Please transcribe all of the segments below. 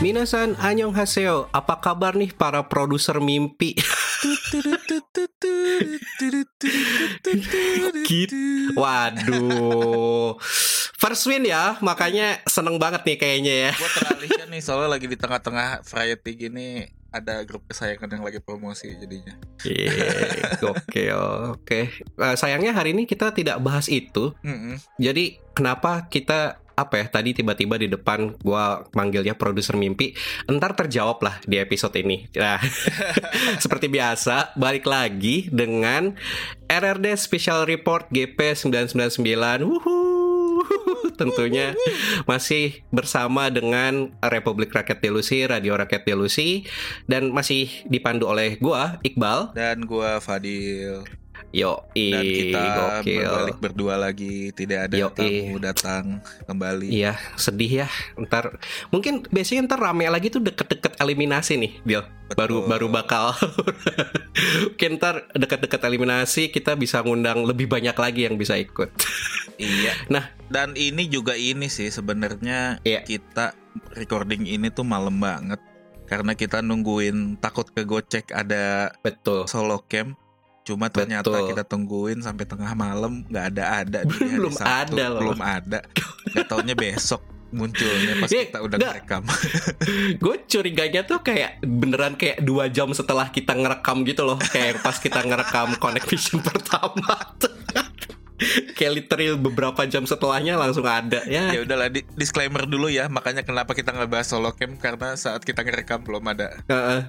Minasan annyeonghaseyo. Apa kabar nih para produser mimpi? Waduh. First win ya, makanya seneng banget nih kayaknya ya. Gue teralihkan nih soalnya lagi di tengah-tengah variety gini ada grup kesayangan yang lagi promosi jadinya. Iya, oke oke. Eh, sayangnya hari ini kita tidak bahas itu. Mm-mm. Jadi kenapa kita apa ya tadi tiba-tiba di depan gua manggilnya produser mimpi entar terjawab lah di episode ini. Nah seperti biasa balik lagi dengan RRD Special Report GP 999 Wuhu. tentunya masih bersama dengan Republik Rakyat Delusi Radio Rakyat Delusi dan masih dipandu oleh gua Iqbal. Dan gue Fadil yo dan kita gokil berbalik berdua lagi tidak ada Yoi. tamu datang kembali. Iya, sedih ya. Ntar mungkin biasanya ntar rame lagi tuh deket-deket eliminasi nih, Bil. Baru baru bakal. mungkin ntar deket-deket eliminasi kita bisa ngundang lebih banyak lagi yang bisa ikut. Iya. Nah. dan ini juga ini sih sebenarnya Iya. kita recording ini tuh malam banget karena kita nungguin takut kegocek ada Betul. solo camp. Cuma ternyata Betul. kita tungguin sampai tengah malam nggak ada ada di hari Belum Sabtu. ada loh. belum ada. Gak taunya besok munculnya pas Iya, kita udah nggak. rekam. Gue curiganya tuh kayak beneran kayak dua jam setelah kita ngerekam gitu loh. Kayak pas kita ngerekam Connect Vision pertama. kayak literal beberapa jam setelahnya langsung ada ya. ya udahlah di- disclaimer dulu ya makanya kenapa kita nggak bahas solo camp karena saat kita ngerekam belum ada Heeh.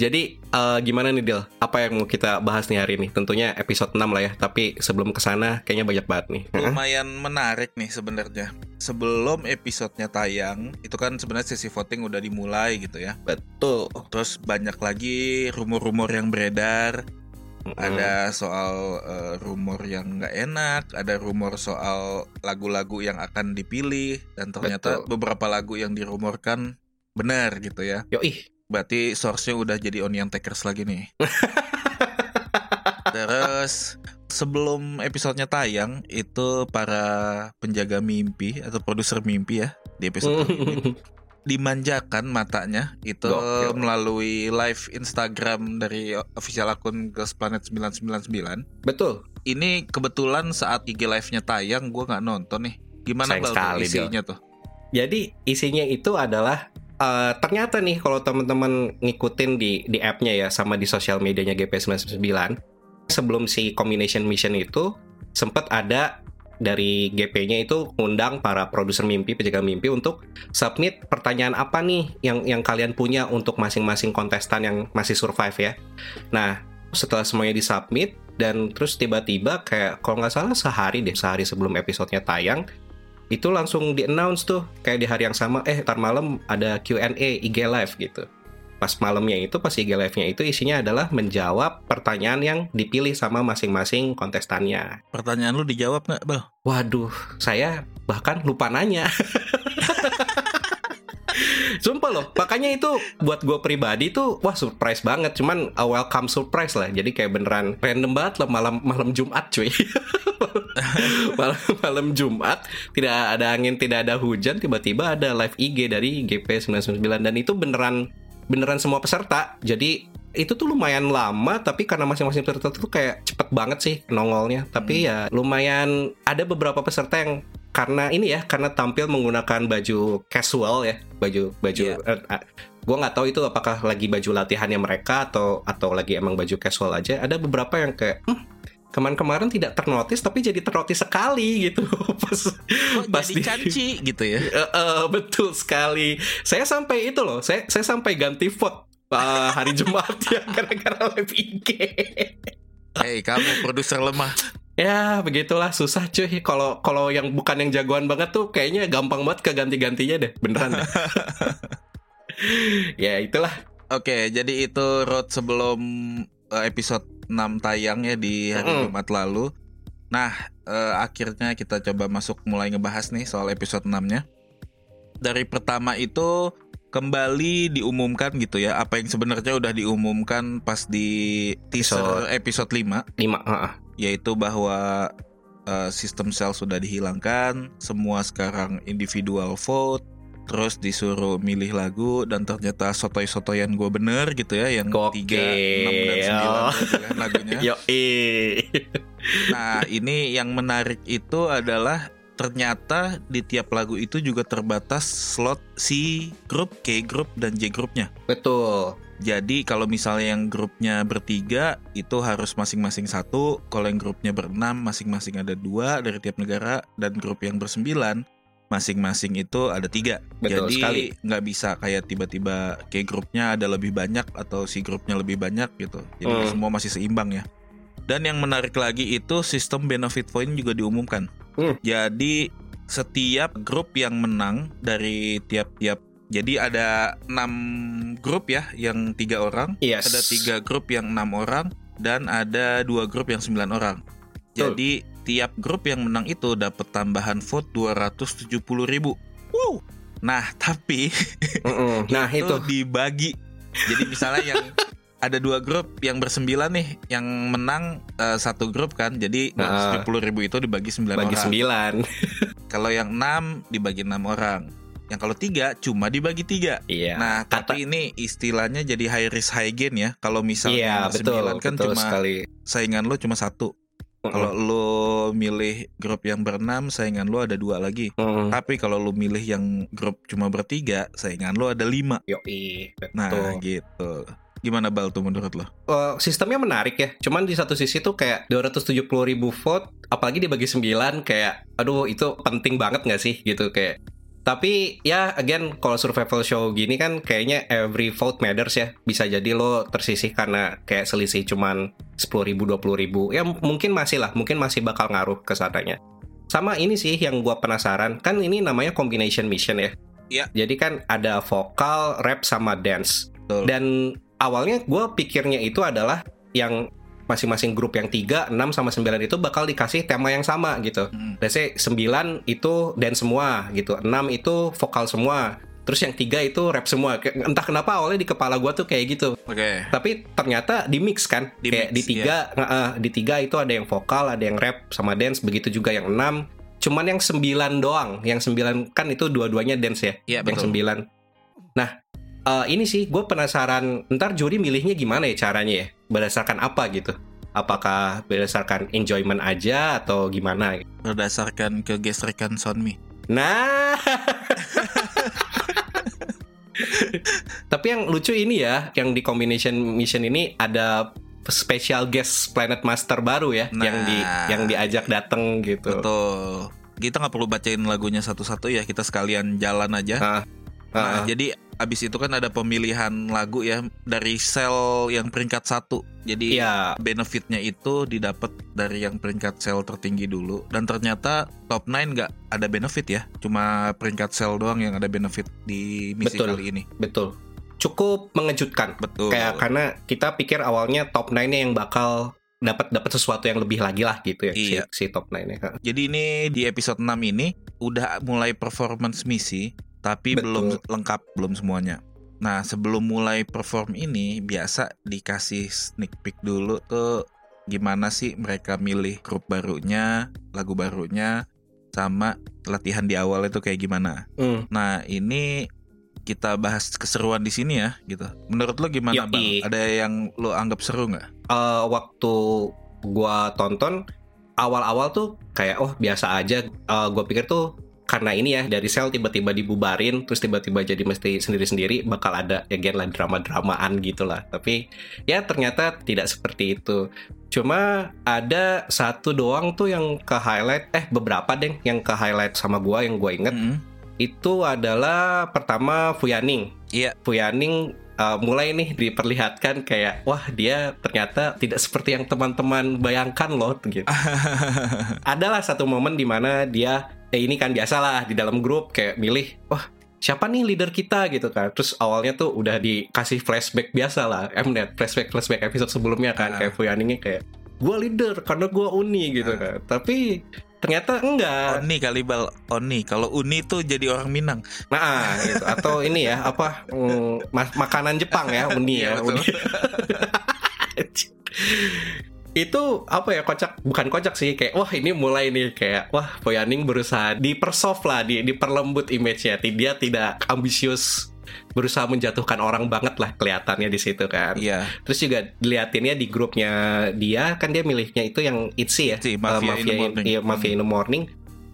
Jadi eh, gimana nih Dil? Apa yang mau kita bahas nih hari ini? Tentunya episode 6 lah ya. Tapi sebelum ke sana kayaknya banyak banget nih. Lumayan menarik nih sebenarnya sebelum episodenya tayang itu kan sebenarnya sesi voting udah dimulai gitu ya Betul. terus banyak lagi rumor-rumor yang beredar Mm-mm. ada soal eh, rumor yang nggak enak ada rumor soal lagu-lagu yang akan dipilih dan ternyata Betul. beberapa lagu yang dirumorkan benar gitu ya Yoi. Berarti source-nya udah jadi onion takers lagi nih. Terus sebelum episodenya tayang itu para penjaga mimpi atau produser mimpi ya di episode ini dimanjakan matanya itu Gokil. melalui live Instagram dari official akun Girls Planet 999. Betul. Ini kebetulan saat IG live-nya tayang gue nggak nonton nih. Gimana Del. isinya tuh? Jadi isinya itu adalah eh, ternyata nih kalau teman-teman ngikutin di di app-nya ya sama di sosial medianya GP99 sebelum si combination mission itu sempat ada dari GP-nya itu ngundang para produser mimpi, penjaga mimpi untuk submit pertanyaan apa nih yang yang kalian punya untuk masing-masing kontestan yang masih survive ya. Nah, setelah semuanya disubmit dan terus tiba-tiba kayak kalau nggak salah sehari deh, sehari sebelum episodenya tayang itu langsung di announce tuh kayak di hari yang sama eh ntar malam ada Q&A IG live gitu pas malamnya itu pas IG live-nya itu isinya adalah menjawab pertanyaan yang dipilih sama masing-masing kontestannya Pertanyaan lu dijawab nggak, Bal? waduh saya bahkan lupa nanya Sumpah loh, makanya itu buat gue pribadi tuh wah surprise banget, cuman a welcome surprise lah. Jadi kayak beneran random banget lah malam malam Jumat cuy. malam malam Jumat tidak ada angin, tidak ada hujan, tiba-tiba ada live IG dari GP999 dan itu beneran beneran semua peserta. Jadi itu tuh lumayan lama tapi karena masing-masing peserta tuh kayak cepet banget sih nongolnya. Tapi ya lumayan ada beberapa peserta yang karena ini ya karena tampil menggunakan baju casual ya baju baju Iya. gue nggak tahu itu apakah lagi baju latihannya mereka atau atau lagi emang baju casual aja ada beberapa yang kayak "Hmm, kemarin-kemarin tidak ternotis tapi jadi ternotis sekali gitu. Pas Kok pas jadi di- canci gitu ya? Eh, eh, betul sekali. Saya sampai itu loh saya saya sampai ganti vote eh, hari Jumat ya gara-gara live IG Hei kamu produser lemah. Ya begitulah susah cuy. Kalau kalau yang bukan yang jagoan banget tuh Kayaknya gampang banget ke ganti-gantinya deh Beneran deh. Ya itulah. Oke jadi itu road sebelum eh, episode 6 tayang ya di hari Mm-mm. Jumat lalu Nah eh, akhirnya kita coba masuk mulai ngebahas nih soal episode 6 nya Dari pertama itu kembali diumumkan gitu ya Apa yang sebenarnya udah diumumkan pas di teaser episode 5 Lima heeh. yaitu bahwa eh, sistem sel sudah dihilangkan, semua sekarang individual vote, terus disuruh milih lagu dan ternyata sotoy-sotoyan gue bener gitu ya yang Gokil. tiga, enam dan sembilan gitu kan lagunya. Yo. Nah ini yang menarik itu adalah ternyata di tiap lagu itu juga terbatas slot C grup, K grup dan J grupnya. Betul. Jadi kalau misalnya yang grupnya bertiga itu harus masing-masing satu. Kalau yang grupnya berenam masing-masing ada dua dari tiap negara dan grup yang bersembilan masing-masing itu ada tiga. Betul Jadi sekali. nggak bisa kayak tiba-tiba K grupnya ada lebih banyak atau si grupnya lebih banyak gitu. Jadi Hmm. semua masih seimbang ya. Dan yang menarik lagi itu sistem benefit point juga diumumkan. Hmm. Jadi setiap grup yang menang dari tiap-tiap jadi ada enam grup ya yang tiga orang, Yes. ada tiga grup yang enam orang, dan ada dua grup yang sembilan orang. Betul. Jadi tiap grup yang menang itu dapat tambahan vote 270 ribu. Wow. Nah tapi Mm-mm. Nah, itu itu. dibagi. Jadi misalnya yang ada dua grup yang bersembilan nih, yang menang eh, satu grup kan, jadi Nah. 270 ribu itu dibagi sembilan Bagi orang. sembilan. Kalau yang enam dibagi enam orang. Yang kalau tiga cuma dibagi tiga. Iya. Nah, kata tapi ini istilahnya jadi high risk high gain ya. Kalau Iya, misalnya betul. sembilan kan betul cuma sekali. saingan lo cuma satu. Kalau lo milih grup yang berenam, saingan lo ada dua lagi. Mm. Tapi kalau lo milih yang grup cuma bertiga, saingan lo ada lima. Yoi, betul. Nah, gitu. Gimana Bal tuh menurut lo? Eh, sistemnya menarik ya. Cuman di satu sisi tuh kayak 270 ribu vote, apalagi dibagi 9 kayak, aduh itu penting banget nggak sih gitu kayak. Tapi ya again kalau survival show gini kan kayaknya every vote matters ya. Bisa jadi lo tersisih karena kayak selisih cuman 10 ribu, 20 ribu. Ya mungkin masih lah, mungkin masih bakal ngaruh ke sananya. Sama ini sih yang gua penasaran, kan ini namanya combination mission ya. Iya. Jadi kan ada vokal, rap, sama dance. Betul. Dan awalnya gue pikirnya itu adalah yang masing-masing grup yang 3, 6 sama 9 itu bakal dikasih tema yang sama gitu. Hmm. Let's say 9 itu dance semua gitu, 6 itu vokal semua, terus yang 3 itu rap semua. Entah kenapa awalnya di kepala gue tuh kayak gitu. Oke. Tapi ternyata di mix kan. Di kayak mix, di tiga, nge- di tiga itu ada yang vokal, ada yang rap sama dance, begitu juga yang 6. Cuman yang 9 doang. Yang 9 kan itu dua-duanya dance ya. Iya, yang betul. 9. Nah, eh, ini sih gue penasaran ntar juri milihnya gimana ya caranya ya? Berdasarkan apa gitu? Apakah berdasarkan enjoyment aja atau gimana? Berdasarkan kegesrekan Sonmi. Nah, tapi yang lucu ini ya, yang di combination mission ini ada special guest Planet Master baru ya, Nah. yang di yang diajak dateng gitu. Betul. Kita nggak perlu bacain lagunya satu-satu ya, kita sekalian jalan aja. Ah, Nah, ah, jadi abis itu kan ada pemilihan lagu ya dari sel yang peringkat satu. Jadi Iya, benefitnya itu didapat dari yang peringkat sel tertinggi dulu. Dan ternyata top 9 nggak ada benefit ya, cuma peringkat sel doang yang ada benefit di misi Betul. kali ini. betul. Cukup mengejutkan. Betul. Kayak karena kita pikir awalnya top 9-nya yang bakal dapat dapat sesuatu yang lebih lagi lah gitu ya Iya. si, si top 9-nya. Jadi ini di episode 6 ini udah mulai performance misi, tapi Betul. belum lengkap, belum semuanya. Nah, sebelum mulai perform ini biasa dikasih sneak peek dulu tuh gimana sih mereka milih grup barunya, lagu barunya, sama latihan di awal itu kayak gimana. Hmm. Nah, ini kita bahas keseruan di sini ya, gitu. Menurut lo gimana, Yoi. Bang? Ada yang lo anggap seru nggak? eh, waktu gua tonton awal-awal tuh kayak oh biasa aja Eh, gua pikir tuh karena ini ya dari sel tiba-tiba dibubarin terus tiba-tiba jadi mesti sendiri-sendiri bakal ada again lah drama-dramaan gitu lah tapi ya ternyata tidak seperti itu cuma ada satu doang tuh yang ke highlight eh beberapa deh yang ke highlight sama gua yang gua inget Mm-mm. itu adalah pertama Fuyaning Iya. Fuyaning uh, mulai nih diperlihatkan kayak wah dia ternyata tidak seperti yang teman-teman bayangkan loh gitu. Adalah satu momen di mana dia eh ini kan biasalah di dalam grup kayak milih wah siapa nih leader kita gitu kan. Terus awalnya tuh udah dikasih flashback biasa lah. Mnet flashback flashback episode sebelumnya kan Ah. kayak Fuyaningnya kayak gua leader karena gua uni gitu Ah. kan. Tapi ternyata enggak. Oni kali bal Oni kalau Uni tuh jadi orang Minang Nah, gitu. atau ini ya apa mm, ma- makanan Jepang ya, uni ya, betul. uni. itu apa ya kocak bukan kocak sih kayak wah ini mulai nih kayak wah Poyaning berusaha dipersoft lah di diperlembut image-nya dia tidak ambisius berusaha menjatuhkan orang banget lah kelihatannya di situ kan Iya. terus juga diliatinnya di grupnya dia kan dia milihnya itu yang ITZY ya ITZY, Eh, Mafia in the Morning. iya, Mafia in the Morning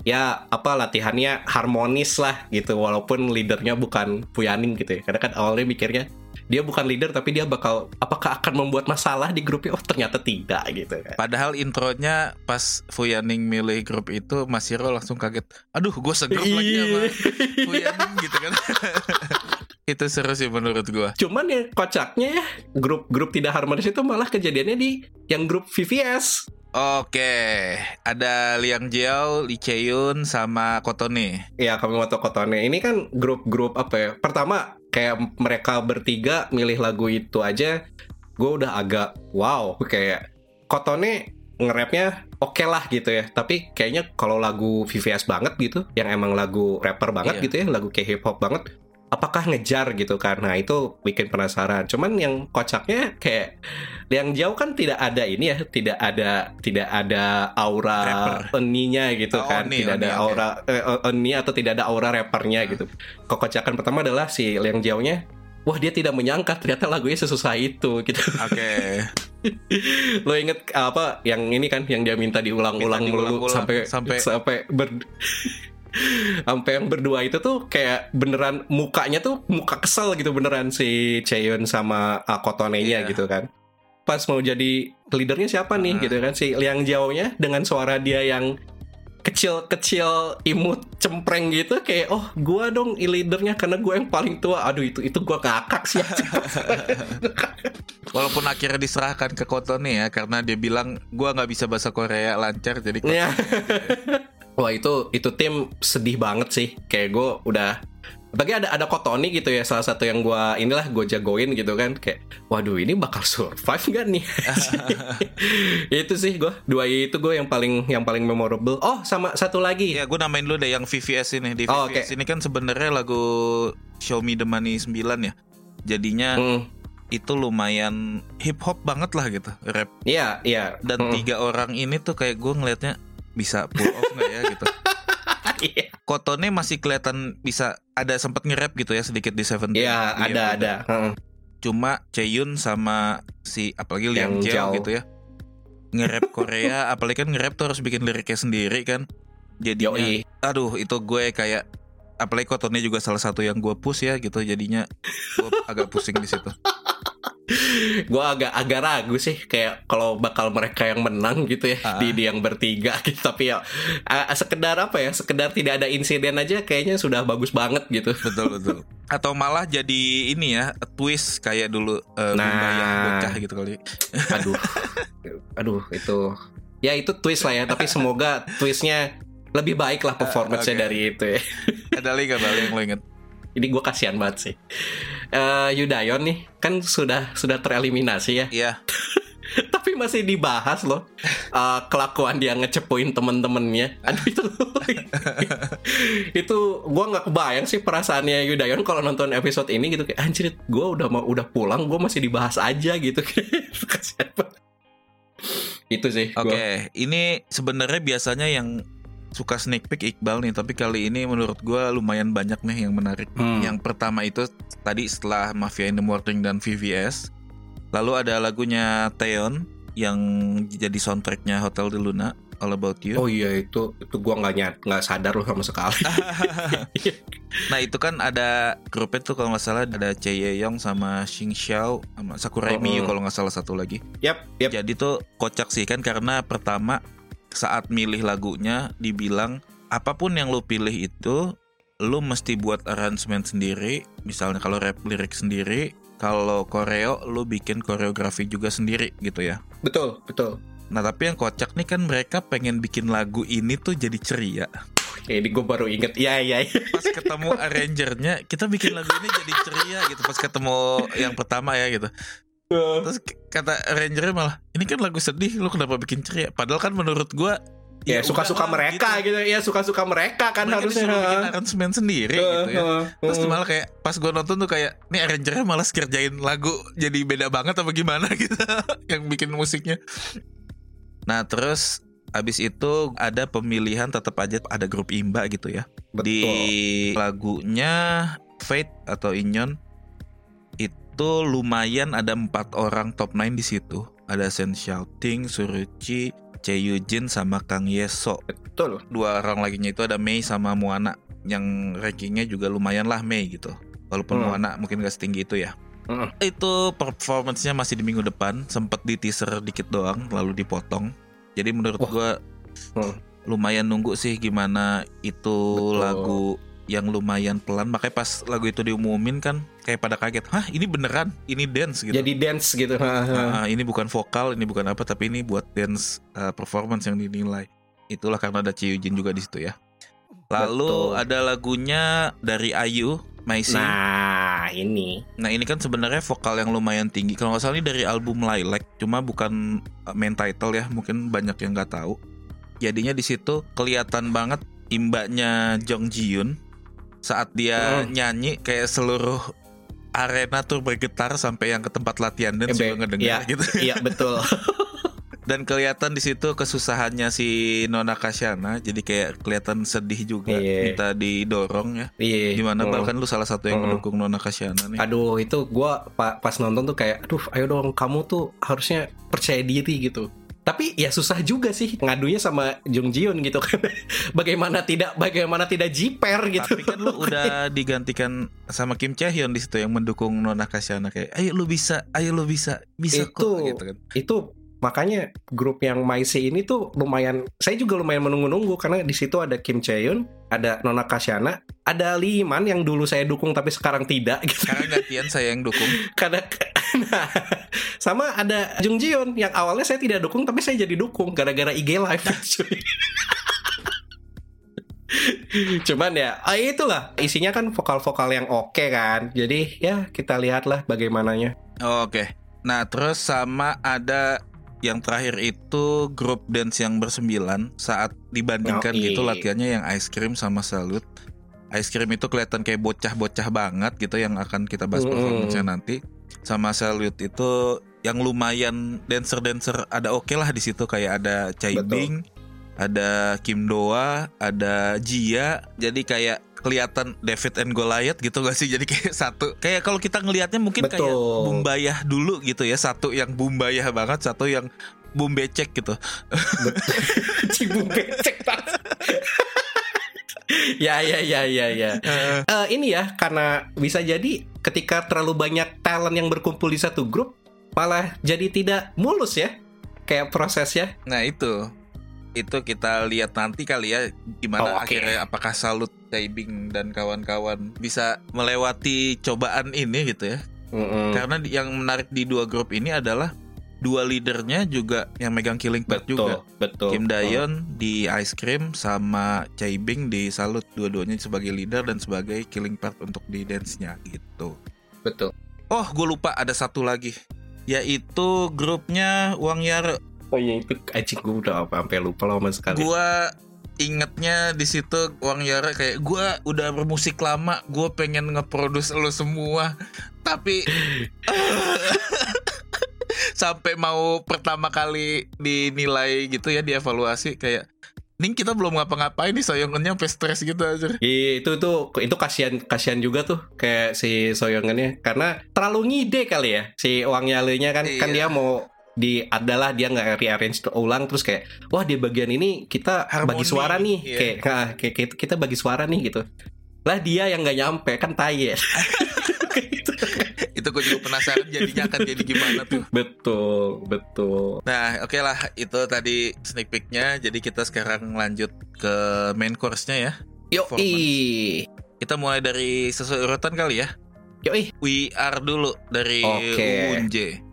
ya apa latihannya harmonis lah gitu walaupun leadernya bukan Puyaning gitu ya karena kan awalnya mikirnya dia bukan leader tapi dia bakal apakah akan membuat masalah di grupnya oh ternyata tidak gitu kan Padahal intronya pas Fuyaning milih grup itu Mas Hiro langsung kaget. Aduh, gue segrup lagi Iya. sama Fuyaning gitu kan. itu seru sih menurut gue. Cuman yang kocaknya ya grup-grup tidak harmonis itu malah kejadiannya di yang grup VVS. Oke, ada Liang Jiao, Lee Chae-yun, sama Kotone. Ya Kamiwato Kotone ini kan grup-grup apa ya? Pertama kayak mereka bertiga milih lagu itu aja, gue udah agak wow kayak Kotone nge-rapnya oke lah gitu ya. Tapi kayaknya kalau lagu VVS banget gitu, yang emang lagu rapper banget Iya. gitu ya, lagu kayak hip hop banget, apakah ngejar gitu karena itu bikin penasaran. Cuman yang kocaknya kayak yang jauh kan tidak ada ini ya, tidak ada tidak ada aura Rapper. eninya gitu Oh, kan, oni, tidak oni, ada oke. aura eh, eni atau tidak ada aura rappernya Hmm. gitu. Kekocakan pertama adalah si Liang Jiao-nya Wah dia tidak menyangka ternyata lagunya sesusah itu gitu. Oke. Lo inget apa yang ini kan yang dia minta diulang-ulang diulang-ulang sampai sampai- sampai ber sampai yang berdua itu tuh kayak beneran mukanya tuh muka kesel gitu beneran si Chaeyoung sama uh, Kotone-nya Iya. gitu kan. Pas mau jadi leadernya siapa nih Ah. gitu kan si Liang Jiao-nya dengan suara dia yang kecil-kecil imut cempreng gitu kayak oh gua dong leadernya karena gua yang paling tua aduh itu itu gua ngakak sih Walaupun akhirnya diserahkan ke Kotone ya karena dia bilang gua nggak bisa bahasa Korea lancar jadi Ya. Wah itu itu tim sedih banget sih. Kayak gue udah bagi ada ada Kotoni gitu ya salah satu yang gua inilah gue jagoin gitu kan. Kayak waduh ini bakal survive gak nih? Itu sih gue dua itu gue yang paling yang paling memorable. Oh sama satu lagi. Ya gue namain dulu deh yang VVS ini. Di Oh, VVS ini kan sebenarnya lagu Show Me The Money 9 ya. Jadinya Hmm, itu lumayan hip hop banget lah gitu Rap. Iya iya. Dan Hmm. tiga orang ini tuh kayak gue ngelihatnya Bisa pull off gak ya gitu Iya. Kotone masih kelihatan bisa Ada sempat nge-rap gitu ya sedikit di Seventeen Iya Iya, ada ada Heeh. Cuma Chaeyoung sama si Apalagi Liang Yang Jiao Jiao. gitu ya Nge-rap Korea Apalagi kan nge-rap tuh harus bikin liriknya sendiri kan Jadinya Yoi. aduh itu gue kayak apalagi Kotone juga salah satu yang gue push ya gitu jadinya gue agak pusing di situ gue agak agak ragu sih kayak kalau bakal mereka yang menang gitu ya Ah. di, di yang bertiga gitu. Tapi ya ah, sekedar apa ya sekedar tidak ada insiden aja kayaknya sudah bagus banget gitu. Betul betul. Atau malah jadi ini ya twist kayak dulu uh, Nah. Bunda yang bocah gitu kali. Aduh. Aduh itu ya itu twist lah ya tapi semoga twistnya lebih baik lah performance-nya oke. dari itu ya. Ada lagi gak yang lo inget ini gue kasihan banget sih Eh Yudayon nih kan sudah sudah tereliminasi ya. Iya. Tapi masih dibahas loh eh, kelakuan dia ngecepuin temen-temennya. Aduh itu itu gue nggak kebayang sih perasaannya Yudayon kalau nonton episode ini gitu. Kayak anjir gue udah mau udah pulang gue masih dibahas aja gitu. Kasihan itu sih oke gua. ini sebenarnya biasanya yang suka sneak peek Iqbal nih tapi kali ini menurut gue lumayan banyak nih yang menarik Hmm. Yang pertama itu tadi setelah Mafia in the Morning dan VVS, lalu ada lagunya Taeyeon yang jadi soundtracknya Hotel de Luna, All About You. oh iya itu itu gue nggak nyat nggak sadar loh sama sekali nah itu kan ada grupnya tuh kalau nggak salah ada Chae Ye-young sama Xing Xiao sama Sakurai Oh, Miyu kalau nggak salah satu lagi. yap yap Jadi tuh kocak sih kan karena pertama saat milih lagunya dibilang apa pun yang lu pilih itu lu mesti buat arrangement sendiri. Misalnya kalau rap lirik sendiri, kalau koreo lu bikin koreografi juga sendiri gitu ya. betul betul Nah tapi yang kocak nih kan mereka pengen bikin lagu ini tuh jadi ceria. ini gue baru inget iya iya iya. Pas ketemu arrangernya kita bikin lagu ini jadi ceria gitu. Pas ketemu yang pertama ya gitu. Terus k- kata arrangernya malah ini kan lagu sedih lu kenapa bikin ceria? Padahal kan menurut gua ya suka-suka udahlah, mereka gitu. ya suka-suka mereka kan Mereka harusnya bikin aransemen sendiri gitu ya. Terus Hmm. malah kayak pas gue nonton tuh kayak nih arrangernya malah kerjain lagu jadi beda banget apa gimana gitu yang bikin musiknya. Nah terus abis itu ada pemilihan tetap aja ada grup imba gitu ya. Di lagunya Fate atau Inyon itu lumayan ada empat orang top 9 di situ. Ada Sen Shouting, Suruchi, Yujin sama Kang Yeso. Betul. Dua orang laginya itu ada Mei sama Muana yang rankingnya juga lumayan lah Mei gitu. Walaupun Hmm. Muana mungkin gak setinggi itu ya. Mm. Itu performance-nya masih di minggu depan, sempet di teaser dikit doang lalu dipotong. Jadi menurut Wah. gua Hmm. lumayan nunggu sih gimana itu Betul. lagu yang lumayan pelan. Makanya pas lagu itu diumumin kan kayak pada kaget, "Hah, ini beneran? Ini dance gitu." Jadi dance gitu. Ah, ini bukan vokal, ini bukan apa, tapi ini buat dance uh, performance yang dinilai. Itulah karena ada Ciyujin juga di situ ya. Lalu Betul. ada lagunya dari Ayu, Maisi. Nah. nah, ini. ini kan sebenarnya vokal yang lumayan tinggi. Kalau nggak salah ini dari album Lilac, cuma bukan uh, main title ya. Mungkin banyak yang nggak tahu. Jadinya di situ kelihatan banget imbanya Jong Ji Yoon saat dia Hmm. nyanyi kayak seluruh arena tuh bergetar sampai yang ke tempat latihan dan Eh, juga be- ngedengar iya. gitu. Iya, betul. Dan kelihatan di situ kesusahannya si Nona Kasyana, jadi kayak kelihatan sedih juga, Iya. minta didorong ya. Iya. Gimana Mm. bahkan lu salah satu yang mendukung Nona Kasyana nih. Aduh, itu gua pa- pas nonton tuh kayak, aduh, ayo dong, kamu tuh harusnya percaya diri gitu. Tapi ya susah juga sih ngadunya sama Jung Ji Yoon gitu kan. bagaimana tidak bagaimana tidak jiper gitu. Tapi kan lu udah digantikan sama Kim Chae Hyun di situ yang mendukung Nona Kasyana kayak, ayo lu bisa, ayo lu bisa, bisa Itu- kok gitu kan. itu makanya grup yang Maisi ini tuh lumayan saya juga lumayan menunggu-nunggu karena di situ ada Kim Chaeyoon, ada Nona Kasyana, ada Lee Man yang dulu saya dukung tapi sekarang tidak gitu. Sekarang gantian saya yang dukung. Karena nah, sama ada Jung Ji Yoon yang awalnya saya tidak dukung tapi saya jadi dukung gara-gara IG live. Cuman ya, ah, itulah isinya kan vokal-vokal yang oke kan. Jadi ya kita lihatlah bagaimananya. Oke. Nah, terus sama ada yang terakhir itu grup dance yang bersembilan saat dibandingkan Yoi. gitu latihannya yang ice cream sama salut. Ice cream itu kelihatan kayak bocah-bocah banget gitu yang akan kita bahas Mm-mm. performance-nya nanti. Sama salut itu yang lumayan dancer-dancer ada oke lah di situ kayak ada Chai. Bing, ada Kim Doa, ada Jia. Jadi kayak kelihatan David and Goliath gitu gak sih? Jadi kayak satu. Kayak kalau kita ngelihatnya mungkin kayak Betul. bumbayah dulu gitu ya. Satu yang bumbayah banget, satu yang bumbecek gitu. Cibung becek ya ya ya ya ya. Eh, ini ya karena bisa jadi ketika terlalu banyak talent yang berkumpul di satu grup malah jadi tidak mulus ya kayak prosesnya. Nah itu itu kita lihat nanti kali ya gimana Oh, oke. akhirnya apakah Salut Taibing dan kawan-kawan bisa melewati cobaan ini gitu ya. Mm-mm. Karena yang menarik di dua grup ini adalah dua leadernya juga yang megang Killing Path betul juga. betul. Kim Dayon di Ice Cream sama Chai Bing di Salut dua-duanya sebagai leader dan sebagai killing part untuk di dance-nya gitu. betul. Oh, gue lupa ada satu lagi yaitu grupnya Wang Yare. Oh iya itu anjing gue udah apa sampai lupa lama sekali. Gua ingetnya di situ Wang Yare kayak gua udah bermusik lama, gue pengen ngeproduce lo semua, tapi sampai mau pertama kali dinilai gitu ya dievaluasi kayak Ning kita belum ngapa-ngapain nih soyongannya sampai stres gitu aja. Iya, itu tuh itu kasihan kasihan juga tuh kayak si Soyongannya karena terlalu ngide kali ya si Wang Yale-nya kan kan Iya. dia mau di adalah dia nggak rearrange ulang terus kayak wah di bagian ini kita Harmoni, bagi suara nih iya. kayak nah, kayak kita, kita bagi suara nih gitu lah dia yang nggak nyampe kan tai ya Gitu. Itu gue juga penasaran jadinya akan jadi gimana tuh. betul betul Nah, oke lah itu tadi sneak peeknya. Jadi kita sekarang lanjut ke main course-nya ya. i Kita mulai dari sesuai urutan kali ya. yo i We Are dulu dari Oke. Unje.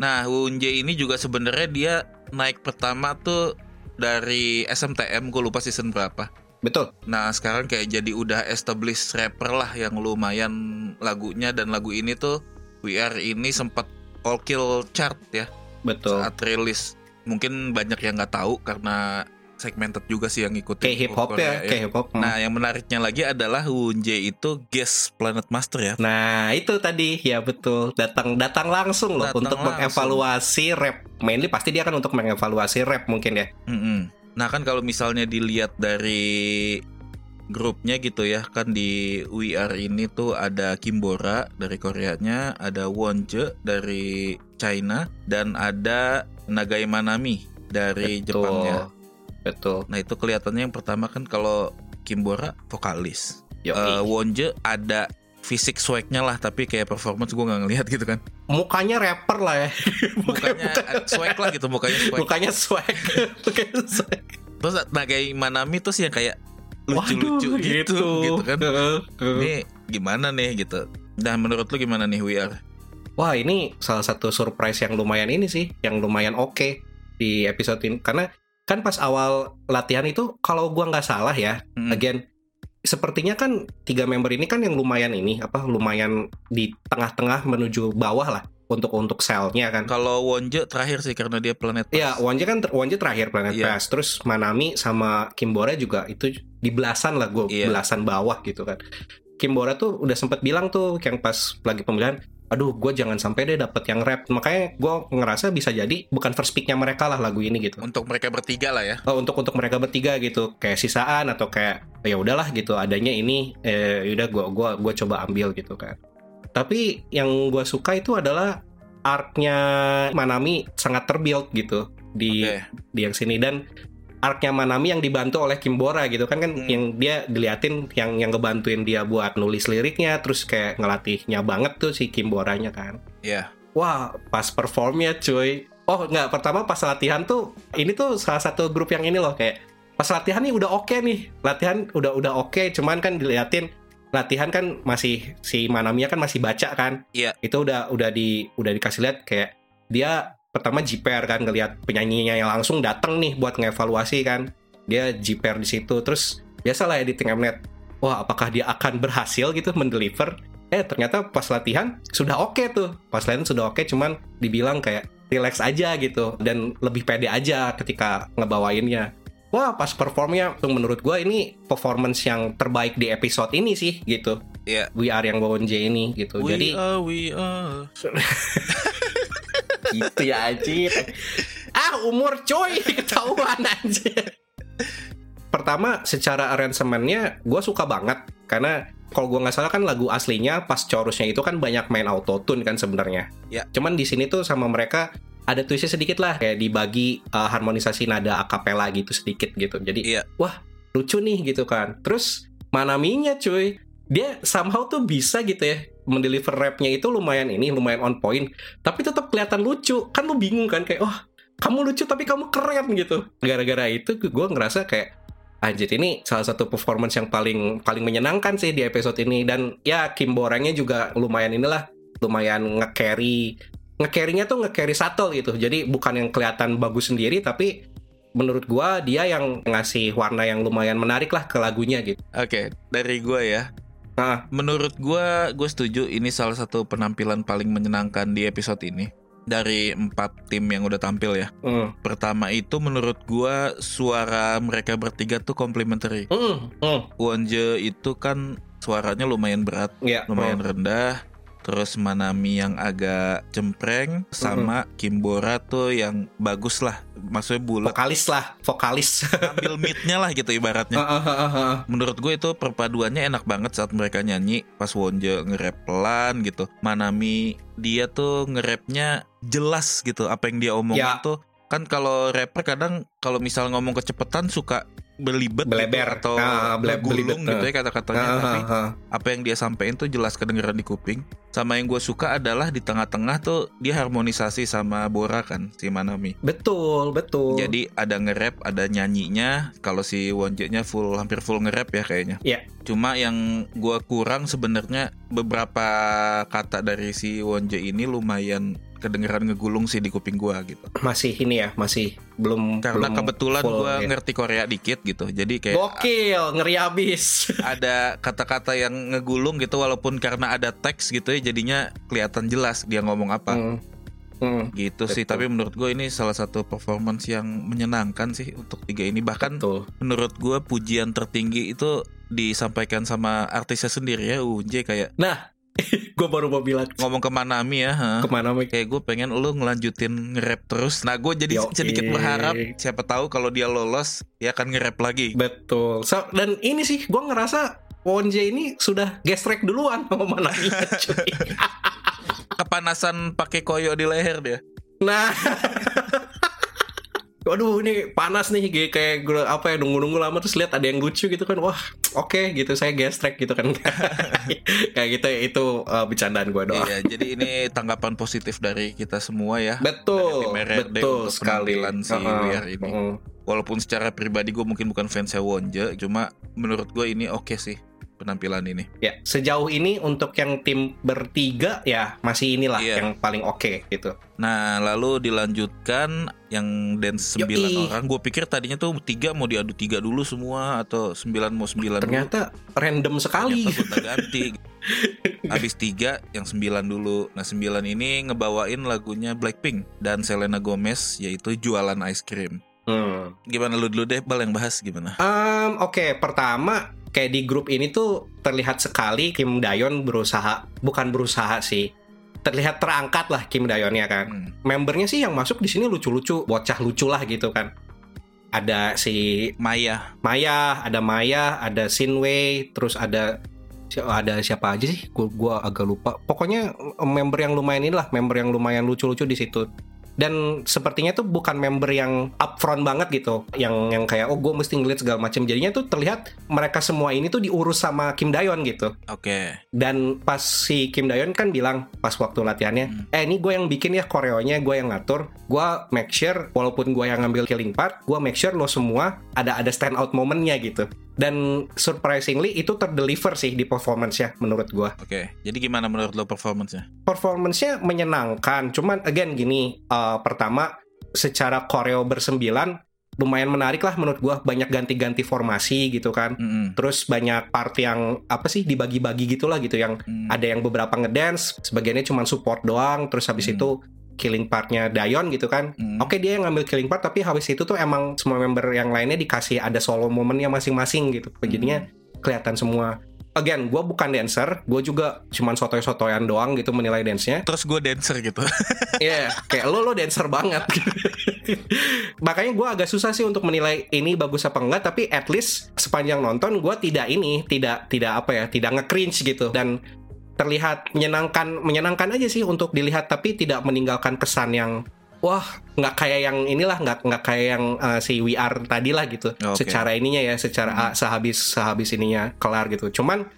Nah, Unje ini juga sebenarnya dia naik pertama tuh dari SMTM, gue lupa season berapa. betul Nah, sekarang kayak jadi udah established rapper lah yang lumayan lagunya dan lagu ini tuh Are ini sempat all kill chart ya betul saat rilis. Mungkin banyak yang nggak tahu karena segmented juga sih yang ngikutin kayak hip hop Korea ya, kayak hip hop. Hmm. Nah, yang menariknya lagi adalah Wunje itu guest Planet Master ya. Nah itu tadi ya betul datang datang langsung loh Datang untuk langsung. mengevaluasi rap. Mainly pasti dia kan untuk mengevaluasi rap mungkin ya. Mm-mm. Nah kan kalau misalnya dilihat dari grupnya gitu ya kan di Are ini tuh ada Kimbora dari Koreanya, ada Wonje dari China dan ada Nagai Manami dari Betul. Jepangnya. Betul. Nah itu kelihatannya yang pertama kan kalau Kimbora vokalis, Yoi. Eh, Wonje ada fisik swagnya lah tapi kayak performance gue nggak ngelihat gitu kan. mukanya rapper lah ya. Mukanya eh, swag lah gitu mukanya swag. Mukanya swag. Mukanya swag. Terus Nagai Manami tuh sih yang kayak lucu-lucu Waduh, gitu, gitu kan. Ini gimana nih gitu. Dan menurut lu gimana nih We Are? Wah ini salah satu surprise yang lumayan ini sih, yang lumayan oke di episode ini. Karena kan pas awal latihan itu, kalau gua nggak salah ya, Mm. again, sepertinya kan tiga member ini kan yang lumayan ini, apa lumayan di tengah-tengah menuju bawah lah untuk untuk selnya kan. Kalau Wonje terakhir sih karena dia planet Iya, Pass. Wonje kan ter- Wonje terakhir Planet Iya. Pass. Terus Manami sama Kimbora juga itu di belasan lah gue, Iya. belasan bawah gitu kan. Kimbora tuh udah sempet bilang tuh yang pas lagi pemilihan, aduh gue jangan sampai deh dapet yang rap. Makanya gue ngerasa bisa jadi bukan first picknya mereka lah lagu ini gitu. Untuk mereka bertiga lah ya. Oh, untuk untuk mereka bertiga gitu, kayak sisaan atau kayak ya udahlah gitu, adanya ini, eh, yaudah gue gua gua coba ambil gitu kan. Tapi yang gue suka itu adalah arc-nya Manami sangat terbuild gitu di Oke. di yang sini dan arc-nya Manami yang dibantu oleh Kimbora gitu kan kan Hmm. yang dia diliatin yang yang ngebantuin dia buat nulis liriknya terus kayak ngelatihnya banget tuh si Kimboranya kan. Iya. Wah, pas performnya cuy. Oh, nggak, pertama pas latihan tuh ini tuh salah satu grup yang ini loh kayak pas latihan nih udah oke nih. Latihan udah udah oke, cuman kan diliatin latihan kan masih si Manamiya kan masih baca kan. Iya. Itu udah udah di udah dikasih lihat kayak dia pertama JPR kan ngelihat penyanyinya yang langsung datang nih buat ngevaluasi kan. Dia JPR di situ terus biasalah editing Mnet. Wah, apakah dia akan berhasil gitu mendeliver? Eh, ternyata pas latihan sudah oke tuh. Pas latihan sudah oke cuman dibilang kayak relax aja gitu dan lebih pede aja ketika ngebawainnya. Wah, pas performnya tuh menurut gua ini performance yang terbaik di episode ini sih gitu. Iya. We are yang bawon J ini gitu. We Jadi are, we are. gitu ya anjir. Ah umur coy ketahuan anjir. Pertama secara aransemennya gue suka banget. Karena kalau gue nggak salah kan lagu aslinya pas chorusnya itu kan banyak main autotune kan sebenarnya. Ya. cuman di sini tuh sama mereka ada twistnya sedikit lah. Kayak dibagi uh, harmonisasi nada akapela gitu sedikit gitu. Jadi Iya. wah lucu nih gitu kan. Terus manaminya cuy dia somehow tuh bisa gitu ya mendeliver rapnya itu lumayan ini lumayan on point tapi tetap kelihatan lucu. Kan lu bingung kan kayak wah kamu lucu tapi kamu keren gitu. Gara-gara itu gue ngerasa kayak anjir ini salah satu performance yang paling paling menyenangkan sih di episode ini. Dan ya Kim Borangnya juga lumayan inilah lumayan nge-carry nge-carry-nya tuh nge-carry subtle gitu. Jadi bukan yang kelihatan bagus sendiri tapi menurut gua dia yang ngasih warna yang lumayan menarik lah ke lagunya gitu. Oke, dari gue ya. Nah Menurut gue, gue setuju ini salah satu penampilan paling menyenangkan di episode ini. Dari empat tim yang udah tampil ya. mm, Pertama itu menurut gue suara mereka bertiga tuh complementary. mm, mm, Wonje itu kan suaranya lumayan berat, ya lumayan mm. rendah. Terus Manami yang agak cempreng sama Kimbora tuh yang bagus lah, maksudnya bulat, vokalis lah vokalis. Ambil midnya lah gitu ibaratnya. Menurut gue itu perpaduannya enak banget saat mereka nyanyi. Pas Wonje nge-rap pelan gitu. Manami dia tuh nge-rapnya jelas gitu apa yang dia omongin Ya. tuh. Kan kalau rapper kadang kalau misal ngomong kecepatan suka belibet gitu, Beleber. atau Ah, bele- ngegulung belibet, gitu ya kata-katanya Ah, tapi ah, ah. apa yang dia sampaikan tuh jelas kedengeran di kuping. Sama yang gue suka adalah di tengah-tengah tuh dia harmonisasi sama Bora kan si Manami. betul betul Jadi ada nge-rap, ada nyanyinya. Kalau si Wonje-nya full hampir full nge-rap ya kayaknya. Iya. Cuma yang gua kurang sebenarnya beberapa kata dari si Wonje ini lumayan kedengeran ngegulung sih di kuping gua gitu. masih ini ya masih belum Karena belum kebetulan full, gua ya. ngerti Korea dikit gitu. Jadi kayak gokil ngeri abis ada kata-kata yang ngegulung gitu walaupun karena ada teks gitu ya jadinya kelihatan jelas dia ngomong apa. Hmm. Hmm, gitu sih Betul. tapi menurut gue ini salah satu performance yang menyenangkan sih untuk tiga ini bahkan betul. menurut gue pujian tertinggi itu disampaikan sama artisnya sendiri ya UJ kayak Nah, gue baru mau bilang ngomong ke Manami ya ha? ke mana Mik? kayak gue pengen lu ngelanjutin nge-rap terus nah gue jadi Yoi. sedikit berharap siapa tahu kalau dia lolos dia akan nge-rap lagi Betul. So, dan ini sih gue ngerasa Wonje ini sudah gestrek duluan sama Manami cuy. kepanasan pakai koyo di leher dia Nah, Waduh ini panas nih kayak- gue apa ya nunggu-nunggu lama terus lihat ada yang lucu gitu kan wah oke gitu saya gestrek gitu kan. Kayak gitu itu uh, bercandaan gue doang. Iya jadi ini tanggapan positif dari kita semua ya. Betul betul untuk sekali. si Uh-uh, Weir ini. uh-uh. walaupun secara pribadi gue mungkin bukan fansnya Wonje cuma menurut gue ini oke sih penampilan ini ya sejauh ini untuk yang tim bertiga ya masih inilah Iya. yang paling oke gitu Nah, lalu dilanjutkan yang dance 9 Yoi. orang. Gue pikir tadinya tuh tiga mau diadu tiga dulu semua atau 9 mau 9 dulu. ternyata random sekali Ternyata ganti. Habis tiga yang 9 dulu. Nah, 9 ini ngebawain lagunya Blackpink dan Selena Gomez yaitu Jualan Ice Cream. Hmm. Gimana lu dulu deh, Bal yang bahas gimana? Um, Oke, pertama kayak di grup ini tuh terlihat sekali Kim Dayon berusaha, bukan berusaha sih, terlihat terangkat lah Kim Dayonnya kan. Hmm. Membernya sih yang masuk di sini lucu-lucu, bocah lucu lah gitu kan. Ada si Maya. Maya, ada Maya, ada Sinway, terus ada ada siapa aja sih? Gua, gua agak lupa. Pokoknya member yang lumayan inilah, member yang lumayan lucu-lucu di situ. Dan sepertinya tuh bukan member yang upfront banget gitu, yang yang kayak oh gue mesti ngeliat segala macam. Jadinya tuh terlihat mereka semua ini tuh diurus sama Kim Dayon gitu. Oke. Dan pas si Kim Dayon kan bilang pas waktu latihannya, Hmm. eh ini gue yang bikin ya koreonya, gue yang ngatur, gue make sure walaupun gue yang ngambil killing part, gue make sure lo semua ada ada stand out momennya gitu. Dan surprisingly itu terdeliver sih di performance-nya menurut gue. Oke. Jadi gimana menurut lo performance-nya? Performance-nya menyenangkan, cuman again gini, eh, pertama secara koreo bersembilan lumayan menarik lah menurut gue banyak ganti-ganti formasi gitu kan. Mm-mm. Terus banyak part yang apa sih dibagi-bagi gitulah gitu yang Hmm. ada yang beberapa ngedance, sebagiannya cuma support doang, terus habis Hmm. itu killing partnya Dayon gitu kan. Hmm. Oke dia yang ngambil killing part, tapi habis itu tuh emang semua member yang lainnya dikasih ada solo momennya masing-masing gitu. Jadinya kelihatan semua. Again, gue bukan dancer, gue juga cuman sotoy-sotoyan doang gitu menilai dance-nya. Terus gue dancer gitu. Iya, kayak lo lo dancer banget. Makanya gue agak susah sih untuk menilai ini bagus apa enggak. Tapi at least sepanjang nonton gue tidak ini, tidak tidak apa ya, tidak nge-cringe gitu dan terlihat menyenangkan, menyenangkan aja sih untuk dilihat. Tapi tidak meninggalkan kesan yang wah nggak kayak yang inilah nggak nggak kayak yang uh, si WR tadi lah gitu. Oke. Secara ininya ya, secara Hmm. sehabis sehabis ininya kelar gitu. Cuman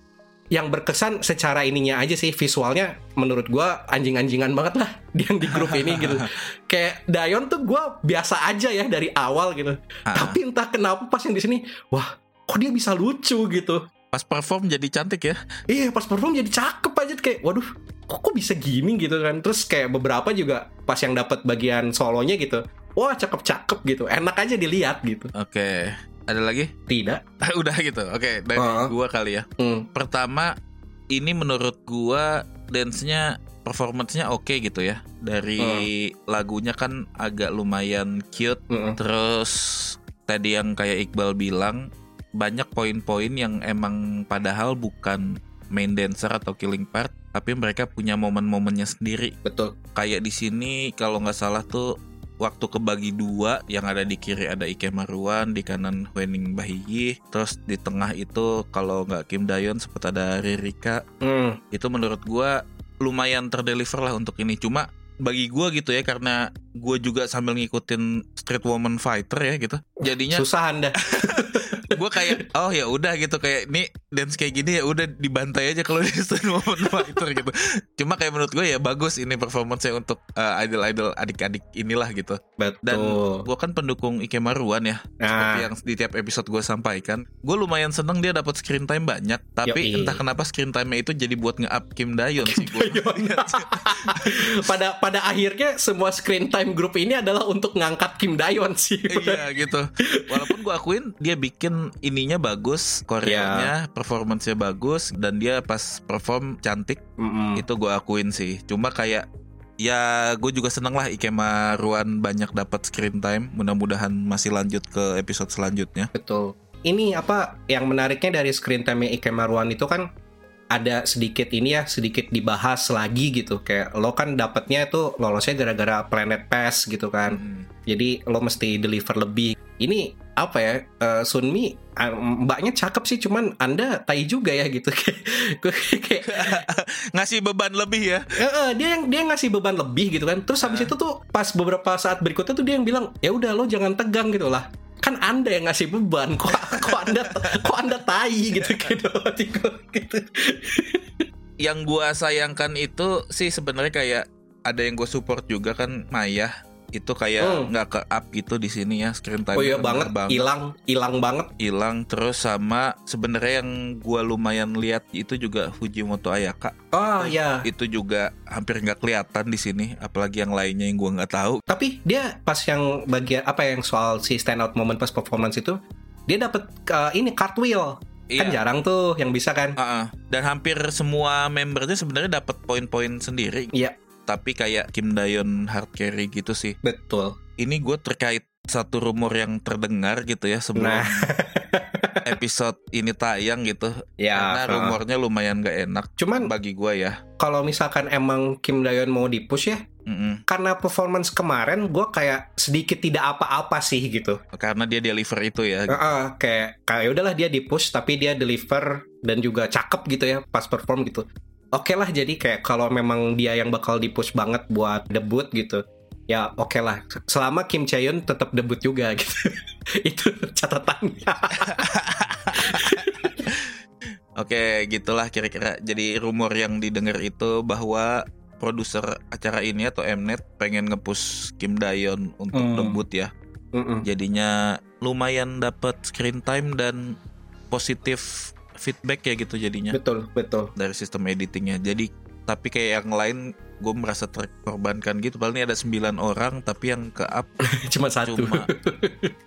yang berkesan secara ininya aja sih visualnya menurut gua anjing-anjingan banget lah di yang di grup ini gitu kayak Dayon tuh gua biasa aja ya dari awal gitu Ah. tapi entah kenapa pas yang di sini wah kok dia bisa lucu gitu Pas perform jadi cantik ya. iya pas perform jadi cakep aja kayak waduh kok, kok bisa gini gitu kan terus kayak beberapa juga pas yang dapat bagian solonya gitu wah cakep-cakep gitu enak aja dilihat gitu Oke. Ada lagi? tidak Udah gitu. Oke, dari Ah. gua kali ya. Hmm, Pertama, ini menurut gua dance-nya performance-nya oke gitu ya. Dari lagunya kan agak lumayan cute. mm-mm. Terus tadi yang kayak Iqbal bilang banyak poin-poin yang emang padahal bukan main dancer atau killing part, tapi mereka punya momen-momennya sendiri. betul. Kayak di sini kalau nggak salah tuh waktu kebagi dua yang ada di kiri ada Ike Maruan di kanan Wening Bahiyi terus di tengah itu kalau nggak Kim Dayon sempat ada Ririka. Hmm, itu menurut gua lumayan terdeliver lah untuk ini. Cuma bagi gua gitu ya karena gua juga sambil ngikutin Street Woman Fighter ya gitu. Jadinya susah anda gua kayak oh ya udah gitu. Kayak ini dance kayak gini ya udah dibantai aja kalau di Street Woman Fighter gitu. Cuma kayak menurut gue ya bagus ini performance untuk uh, idol-idol adik-adik inilah gitu. Dan betul. gua kan pendukung Ike Maruan ya seperti nah yang di tiap episode gue sampaikan. Gue lumayan seneng dia dapat screen time banyak tapi Yoi. entah kenapa screen time itu jadi buat nge-up Kim Dayon sih gue pada pada akhirnya semua screen time grup ini adalah untuk ngangkat Kim Dayon sih. iya gitu. Walaupun gue akuin dia bikin ininya bagus koreanya performance-nya bagus dan dia pas perform cantik Mm-mm. itu gue akuin sih cuma kayak ya gue juga seneng lah Ikema Ruan banyak dapat screen time. Mudah-mudahan masih lanjut ke episode selanjutnya. Betul. Ini apa yang menariknya dari screen time Ikema Ruan itu kan ada sedikit ini ya, sedikit dibahas lagi gitu. Kayak lo kan dapatnya itu lolosnya gara-gara Planet Pass gitu kan. Hmm. Jadi lo mesti deliver lebih. Ini apa ya? eh, Sunmi ah, mbaknya cakep sih, cuman Anda tai juga ya gitu. Kayak Ngasih beban lebih ya. Eh, eh, dia yang dia ngasih beban lebih gitu kan. Terus habis itu tuh pas beberapa saat berikutnya tuh dia yang bilang, "Ya udah lo jangan tegang gitu lah." Kan Anda yang ngasih beban, kok kok Anda kok Anda tai gitu gitu. gitu. Yang gua sayangkan itu sih sebenarnya kayak ada yang gue support juga kan Maya itu kayak Hmm. nggak ke up gitu di sini ya screen time Oh iya banget, hilang hilang banget. hilang terus sama sebenarnya yang gua lumayan lihat itu juga Fujimoto Ayaka Oh ya, itu juga hampir nggak kelihatan di sini apalagi yang lainnya yang gua nggak tahu tapi dia pas yang bagian apa yang soal si stand out moment pas performance itu dia dapat uh, ini cartwheel. Kan Iya. jarang tuh yang bisa kan. Ah, ah. dan hampir semua membernya sebenarnya dapat poin-poin sendiri Iya, tapi kayak Kim Dayon hard carry gitu sih betul. ini gue terkait satu rumor yang terdengar gitu ya sebelum Nah. episode ini tayang gitu Ya, karena rumornya lumayan gak enak cuman bagi gue ya kalau misalkan emang Kim Dayon mau di-push ya, Mm-mm. karena performance kemarin gue kayak sedikit tidak apa-apa sih gitu. karena dia deliver itu ya Heeh, kayak kayak udahlah dia di push tapi dia deliver dan juga cakep gitu ya pas perform gitu. Oke lah jadi kayak kalau memang dia yang bakal di push banget buat debut gitu. Ya oke lah selama Kim Chaeyoung tetap debut juga gitu. Itu catatannya. Oke, gitulah kira-kira. Jadi rumor yang didengar itu bahwa produser acara ini atau Mnet pengen ngepush Kim Dayon untuk Hmm. debut ya. Mm-mm. Jadinya lumayan dapat screen time dan positif feedback ya gitu jadinya Betul, betul. dari sistem editingnya. Jadi tapi kayak yang lain gue merasa terkorbankan gitu. Padahal ini ada 9 orang tapi yang ke up Cuma satu. cuma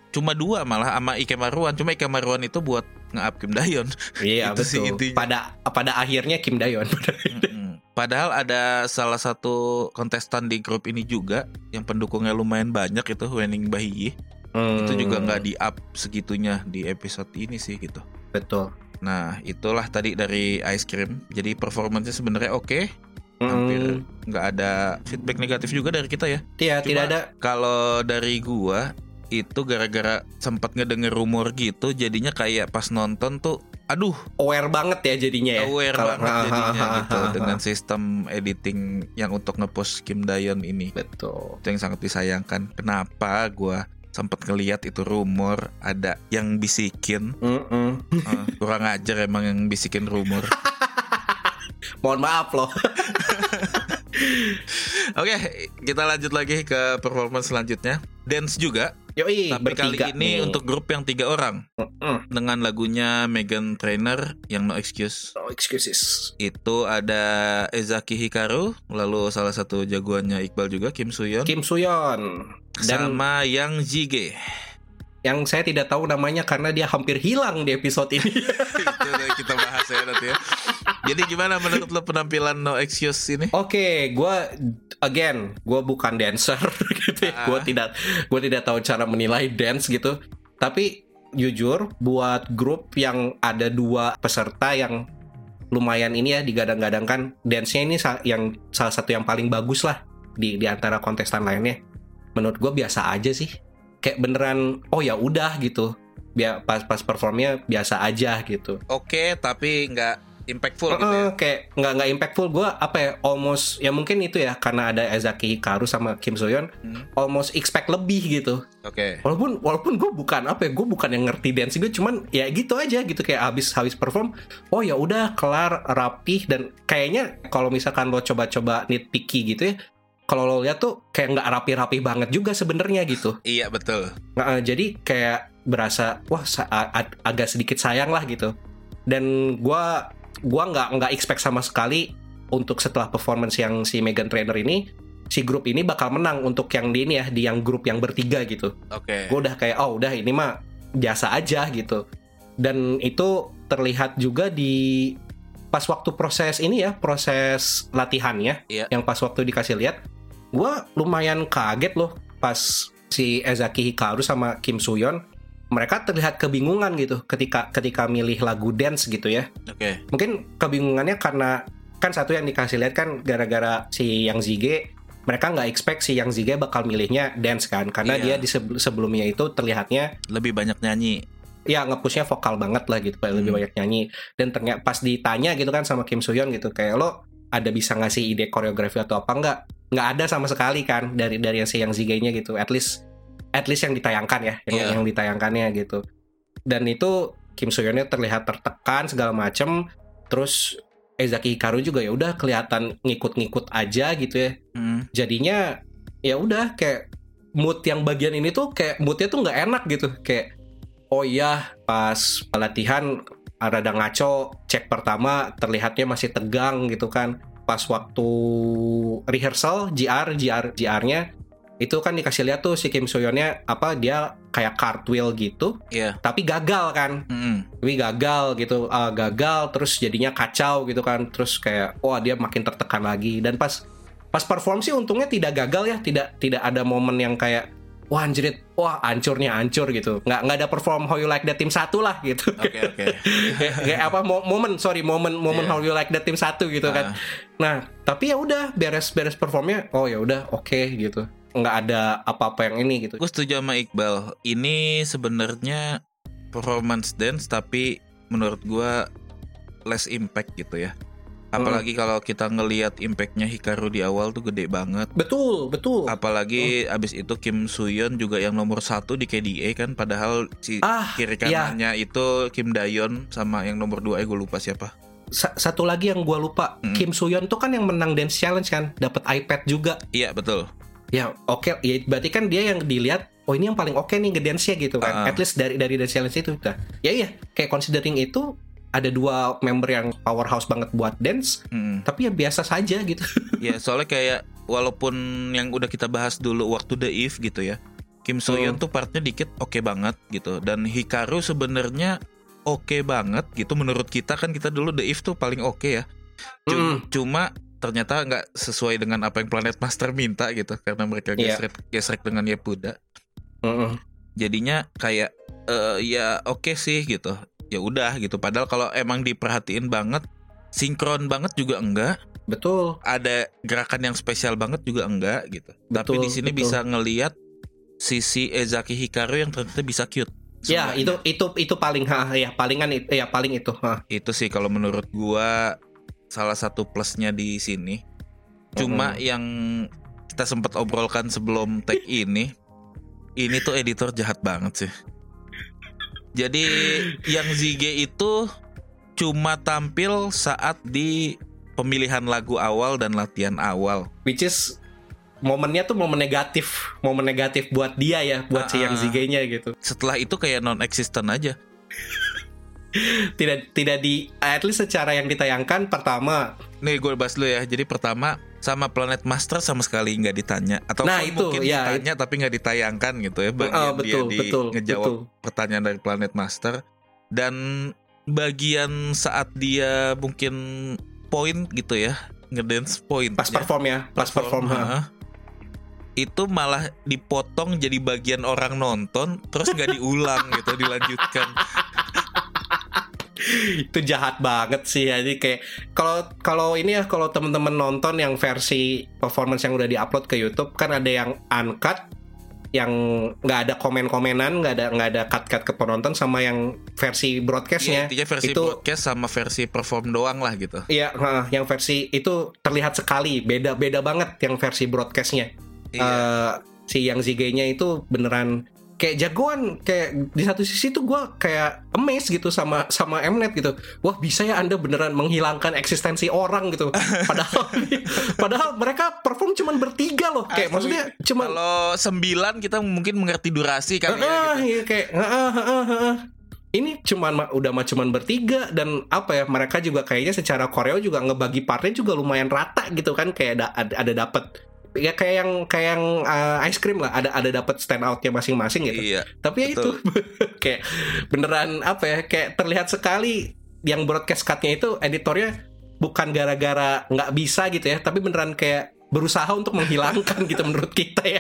cuma dua malah sama Ike Maruan. Cuma Ike Maruan itu buat nge-up Kim Dayon. Iya Itu sih betul. intinya. Pada pada akhirnya Kim Dayon. Padahal ada salah satu kontestan di grup ini juga yang pendukungnya lumayan banyak itu Wening Bahiyi. Itu juga Hmm, nggak di up segitunya di episode ini sih gitu. betul. Nah itulah tadi dari Ice Cream. Jadi performanya sebenarnya oke. Hampir Hmm, nggak ada feedback negatif juga dari kita ya. Iya, tidak ada. Kalau dari gua itu gara-gara sempat ngedenger rumor gitu jadinya kayak pas nonton tuh aduh aware banget ya jadinya ya. aware Kalau- banget jadinya gitu ha, ha, dengan sistem editing yang untuk ngepost Kim Dayon ini betul. itu yang sangat disayangkan kenapa gua sempat ngeliat itu rumor ada yang bisikin Mm-mm. Eh, kurang ajar emang yang bisikin rumor Mohon maaf loh. oke kita lanjut lagi ke performance selanjutnya dance juga Yoi, tapi kali bertiga ini nih. untuk grup yang tiga orang Mm-mm. dengan lagunya Megan Trainer yang No Excuse. No excuses. Itu ada Ezaki Hikaru, lalu salah satu jagoannya Iqbal juga Kim Suyeon, Kim Suyon dan sama Yang Jige. Yang saya tidak tahu namanya karena dia hampir hilang di episode ini. Itu kita bahas ya nanti ya. Jadi gimana menurut lo penampilan No Excuse ini? Oke, gua again, gua bukan dancer gitu. ya. Ah. Gua tidak, gua tidak tahu cara menilai dance gitu. Tapi jujur, buat grup yang ada dua peserta yang lumayan ini ya digadang-gadangkan dance-nya ini yang salah satu yang paling bagus lah di di antara kontestan lainnya. Menurut gua biasa aja sih. Kayak beneran, oh ya udah gitu. Biar pas pas performnya biasa aja gitu. Oke, tapi nggak impactful gitu ya. Kayak nggak nggak impactful gue apa ya almost ya mungkin itu ya karena ada Ezaki Hikaru sama Kim Soyeon Hmm. almost expect lebih gitu Oke. walaupun walaupun gue bukan apa ya gue bukan yang ngerti dance gue cuman ya gitu aja gitu kayak habis habis perform oh ya udah kelar rapih dan kayaknya kalau misalkan lo coba-coba nitpicky gitu ya kalau lo lihat tuh kayak nggak rapi-rapi banget juga sebenarnya gitu Iya betul. Nah, eh, jadi kayak berasa wah sa- a- a- agak sedikit sayang lah gitu. Dan gua gua nggak nggak expect sama sekali untuk setelah performance yang si Megan Trainer ini si grup ini bakal menang untuk yang di ini ya di yang grup yang bertiga gitu. Oke. Gue udah kayak oh udah ini mah biasa aja gitu. Dan itu terlihat juga di pas waktu proses ini ya proses latihannya Iya. yang pas waktu dikasih lihat gue lumayan kaget loh pas si Ezaki Hikaru sama Kim Suyon mereka terlihat kebingungan gitu ketika ketika milih lagu dance gitu ya. Oke. Mungkin kebingungannya karena kan satu yang dikasih lihat kan gara-gara si Yang Zige mereka nggak expect si Yang Zige bakal milihnya dance kan karena Iya. dia di sebel- sebelumnya itu terlihatnya Lebih banyak nyanyi. ya ngepushnya vokal banget lah gitu lebih Hmm. banyak nyanyi dan ternyata pas ditanya gitu kan sama Kim Suyon gitu kayak lo ada bisa ngasih ide koreografi atau apa nggak nggak ada sama sekali kan dari dari yang si yang Zigenya gitu. At least at least yang ditayangkan ya yang, Iya. yang ditayangkannya gitu. Dan itu Kim Suyonnya terlihat tertekan segala macem. Terus Ezaki Hikaru juga ya udah kelihatan ngikut-ngikut aja gitu ya. Hmm. jadinya ya udah kayak mood yang bagian ini tuh kayak moodnya tuh nggak enak gitu. Kayak oh iya pas latihan rada ngaco cek pertama terlihatnya masih tegang gitu kan pas waktu rehearsal GR GR GR-nya itu kan dikasih lihat tuh si Kim Soyonnya apa dia kayak cartwheel gitu Iya. tapi gagal kan Hmm. tapi gagal gitu uh, gagal terus jadinya kacau gitu kan terus kayak wah dia makin tertekan lagi dan pas pas perform sih untungnya tidak gagal ya tidak tidak ada momen yang kayak wah anjrit wah hancurnya hancur gitu nggak nggak ada perform how you like that tim satu lah gitu Oke oke. kayak kayak apa mo- momen sorry momen momen Iya. how you like that tim satu gitu kan Ah. nah tapi ya udah beres beres performnya oh ya udah oke gitu nggak ada apa-apa yang ini gitu Gue setuju sama Iqbal. Ini sebenarnya performance dance tapi menurut gua less impact gitu ya. Apalagi kalau kita ngelihat impactnya Hikaru di awal tuh gede banget. betul betul Apalagi abis itu Kim Suyeon juga yang nomor satu di KDA kan. Padahal si ah kiri ya kanannya itu Kim Dayon sama yang nomor dua eh gue lupa siapa. Sa- satu lagi yang gua lupa Hmm. Kim Suyon tuh kan yang menang dance challenge kan dapat iPad juga Iya betul. ya oke ya berarti kan dia yang dilihat oh ini yang paling oke nih ngedance nya gitu kan Ah. at least dari dari dance challenge itu nah, ya iya kayak considering itu ada dua member yang powerhouse banget buat dance Hmm. tapi ya biasa saja gitu Ya soalnya kayak walaupun yang udah kita bahas dulu waktu The Eve gitu ya. Kim Soyeon Hmm. tuh partnya dikit oke banget gitu dan Hikaru sebenarnya oke banget gitu menurut kita kan kita dulu The Eve tuh paling oke ya. Cuma, Mm. cuma ternyata nggak sesuai dengan apa yang Planet Master minta gitu karena mereka Iya. gesrek gesrek dengan Yepuda. Mm-mm. Jadinya kayak eh, ya oke sih gitu. Ya udah gitu. Padahal kalau emang diperhatiin banget sinkron banget juga enggak betul ada gerakan yang spesial banget juga enggak gitu. Tapi Betul, di sini bisa ngelihat sisi Ezaki Hikaru yang ternyata bisa cute. ya Sebenarnya. itu itu itu paling ha, ya palingan itu ya paling itu ha. itu sih kalau menurut gua salah satu plusnya di sini. Cuma Mm-mm. yang kita sempat obrolkan sebelum tag ini, ini tuh editor jahat banget sih. Jadi yang Zige itu cuma tampil saat di pemilihan lagu awal dan latihan awal. which is momennya tuh momen negatif momen negatif buat dia ya buat si Ah, yang ah. zigenya gitu Setelah itu kayak non existent aja. tidak tidak di at least secara yang ditayangkan pertama Nih gue bahas dulu ya. Jadi pertama sama Planet Master sama sekali nggak ditanya. Atau Nah, itu, mungkin ya, ditanya tapi nggak ditayangkan gitu ya. Bagian Ah, betul dia di betul ngejawab betul. pertanyaan dari Planet Master. Dan bagian saat dia mungkin point gitu ya ngedance point pas perform ya pas perform, ha. itu malah dipotong jadi bagian orang nonton terus nggak diulang gitu dilanjutkan itu jahat banget sih jadi kayak kalau kalau ini ya kalau temen-temen nonton yang versi performance yang udah diupload ke YouTube kan ada yang uncut yang nggak ada komen-komenan nggak ada nggak ada cut-cut ke penonton sama yang versi ya, broadcastnya intinya versi itu broadcast sama versi perform doang lah gitu Iya, yang versi itu terlihat sekali beda beda banget yang versi broadcastnya. Iya. Eh, si yang Zigenya itu beneran kayak jagoan kayak di satu sisi tuh gue kayak amazed gitu sama sama Mnet gitu wah bisa ya anda beneran menghilangkan eksistensi orang gitu padahal padahal mereka perform cuman bertiga loh kayak Asli. maksudnya cuma Kalau sembilan kita mungkin mengerti durasi kan ya. Heeh, Gitu. iya, kayak heeh, heeh, heeh. ini cuman ma- udah mah cuman bertiga dan apa ya mereka juga kayaknya secara koreo juga ngebagi partnya juga lumayan rata gitu kan kayak ada ada, ada dapet ya kayak yang kayak yang uh, ice cream lah ada ada dapat stand outnya masing-masing gitu Iya. tapi ya itu kayak beneran apa ya kayak terlihat sekali yang broadcast cutnya itu editornya bukan gara-gara nggak bisa gitu ya tapi beneran kayak berusaha untuk menghilangkan gitu menurut kita ya.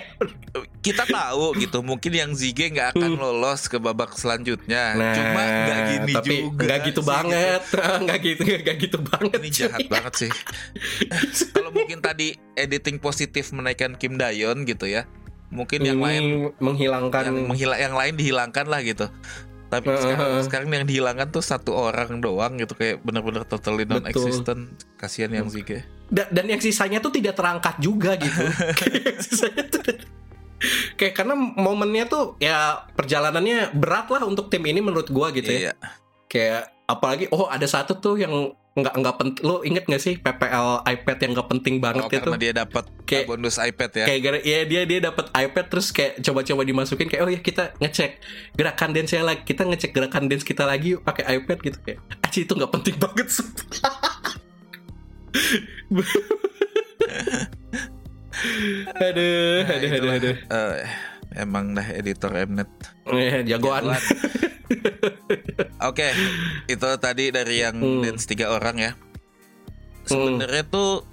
Kita tahu gitu, mungkin yang Zige nggak akan lolos ke babak selanjutnya. Nah, Cuma nggak gini tapi juga. nggak gitu sih, banget, nggak gitu, nggak gitu banget. Ini cuy. jahat banget sih. Kalau mungkin tadi editing positif menaikkan Kim Dayon gitu ya. Mungkin yang lain menghilangkan yang menghila yang lain dihilangkan lah gitu. Tapi Heeh. sekarang, sekarang yang dihilangkan tuh satu orang doang gitu kayak bener-bener totally Betul. non-existent. Kasihan yang Zige. da- dan yang sisanya tuh tidak terangkat juga gitu. Kayak sisanya tuh kayak karena momennya tuh ya perjalanannya berat lah untuk tim ini menurut gua gitu ya. Iya. Kayak apalagi oh ada satu tuh yang nggak nggak penting. Lo inget gak sih PPL iPad yang nggak penting banget Oh, itu? karena dia dapat Kayak- bonus iPad ya. Kayak gara ya dia dia dapat iPad terus kayak coba-coba dimasukin kayak oh ya kita ngecek gerakan dance lagi kita ngecek gerakan dance kita lagi yuk pakai iPad gitu kayak aci itu nggak penting banget aduh, Nah, aduh, aduh, itulah. aduh. Eh, emang dah editor Mnet. Eh, jagoan. Jagoan. Oke, itu tadi dari yang Hmm. dance tiga orang ya. Sebenarnya tuh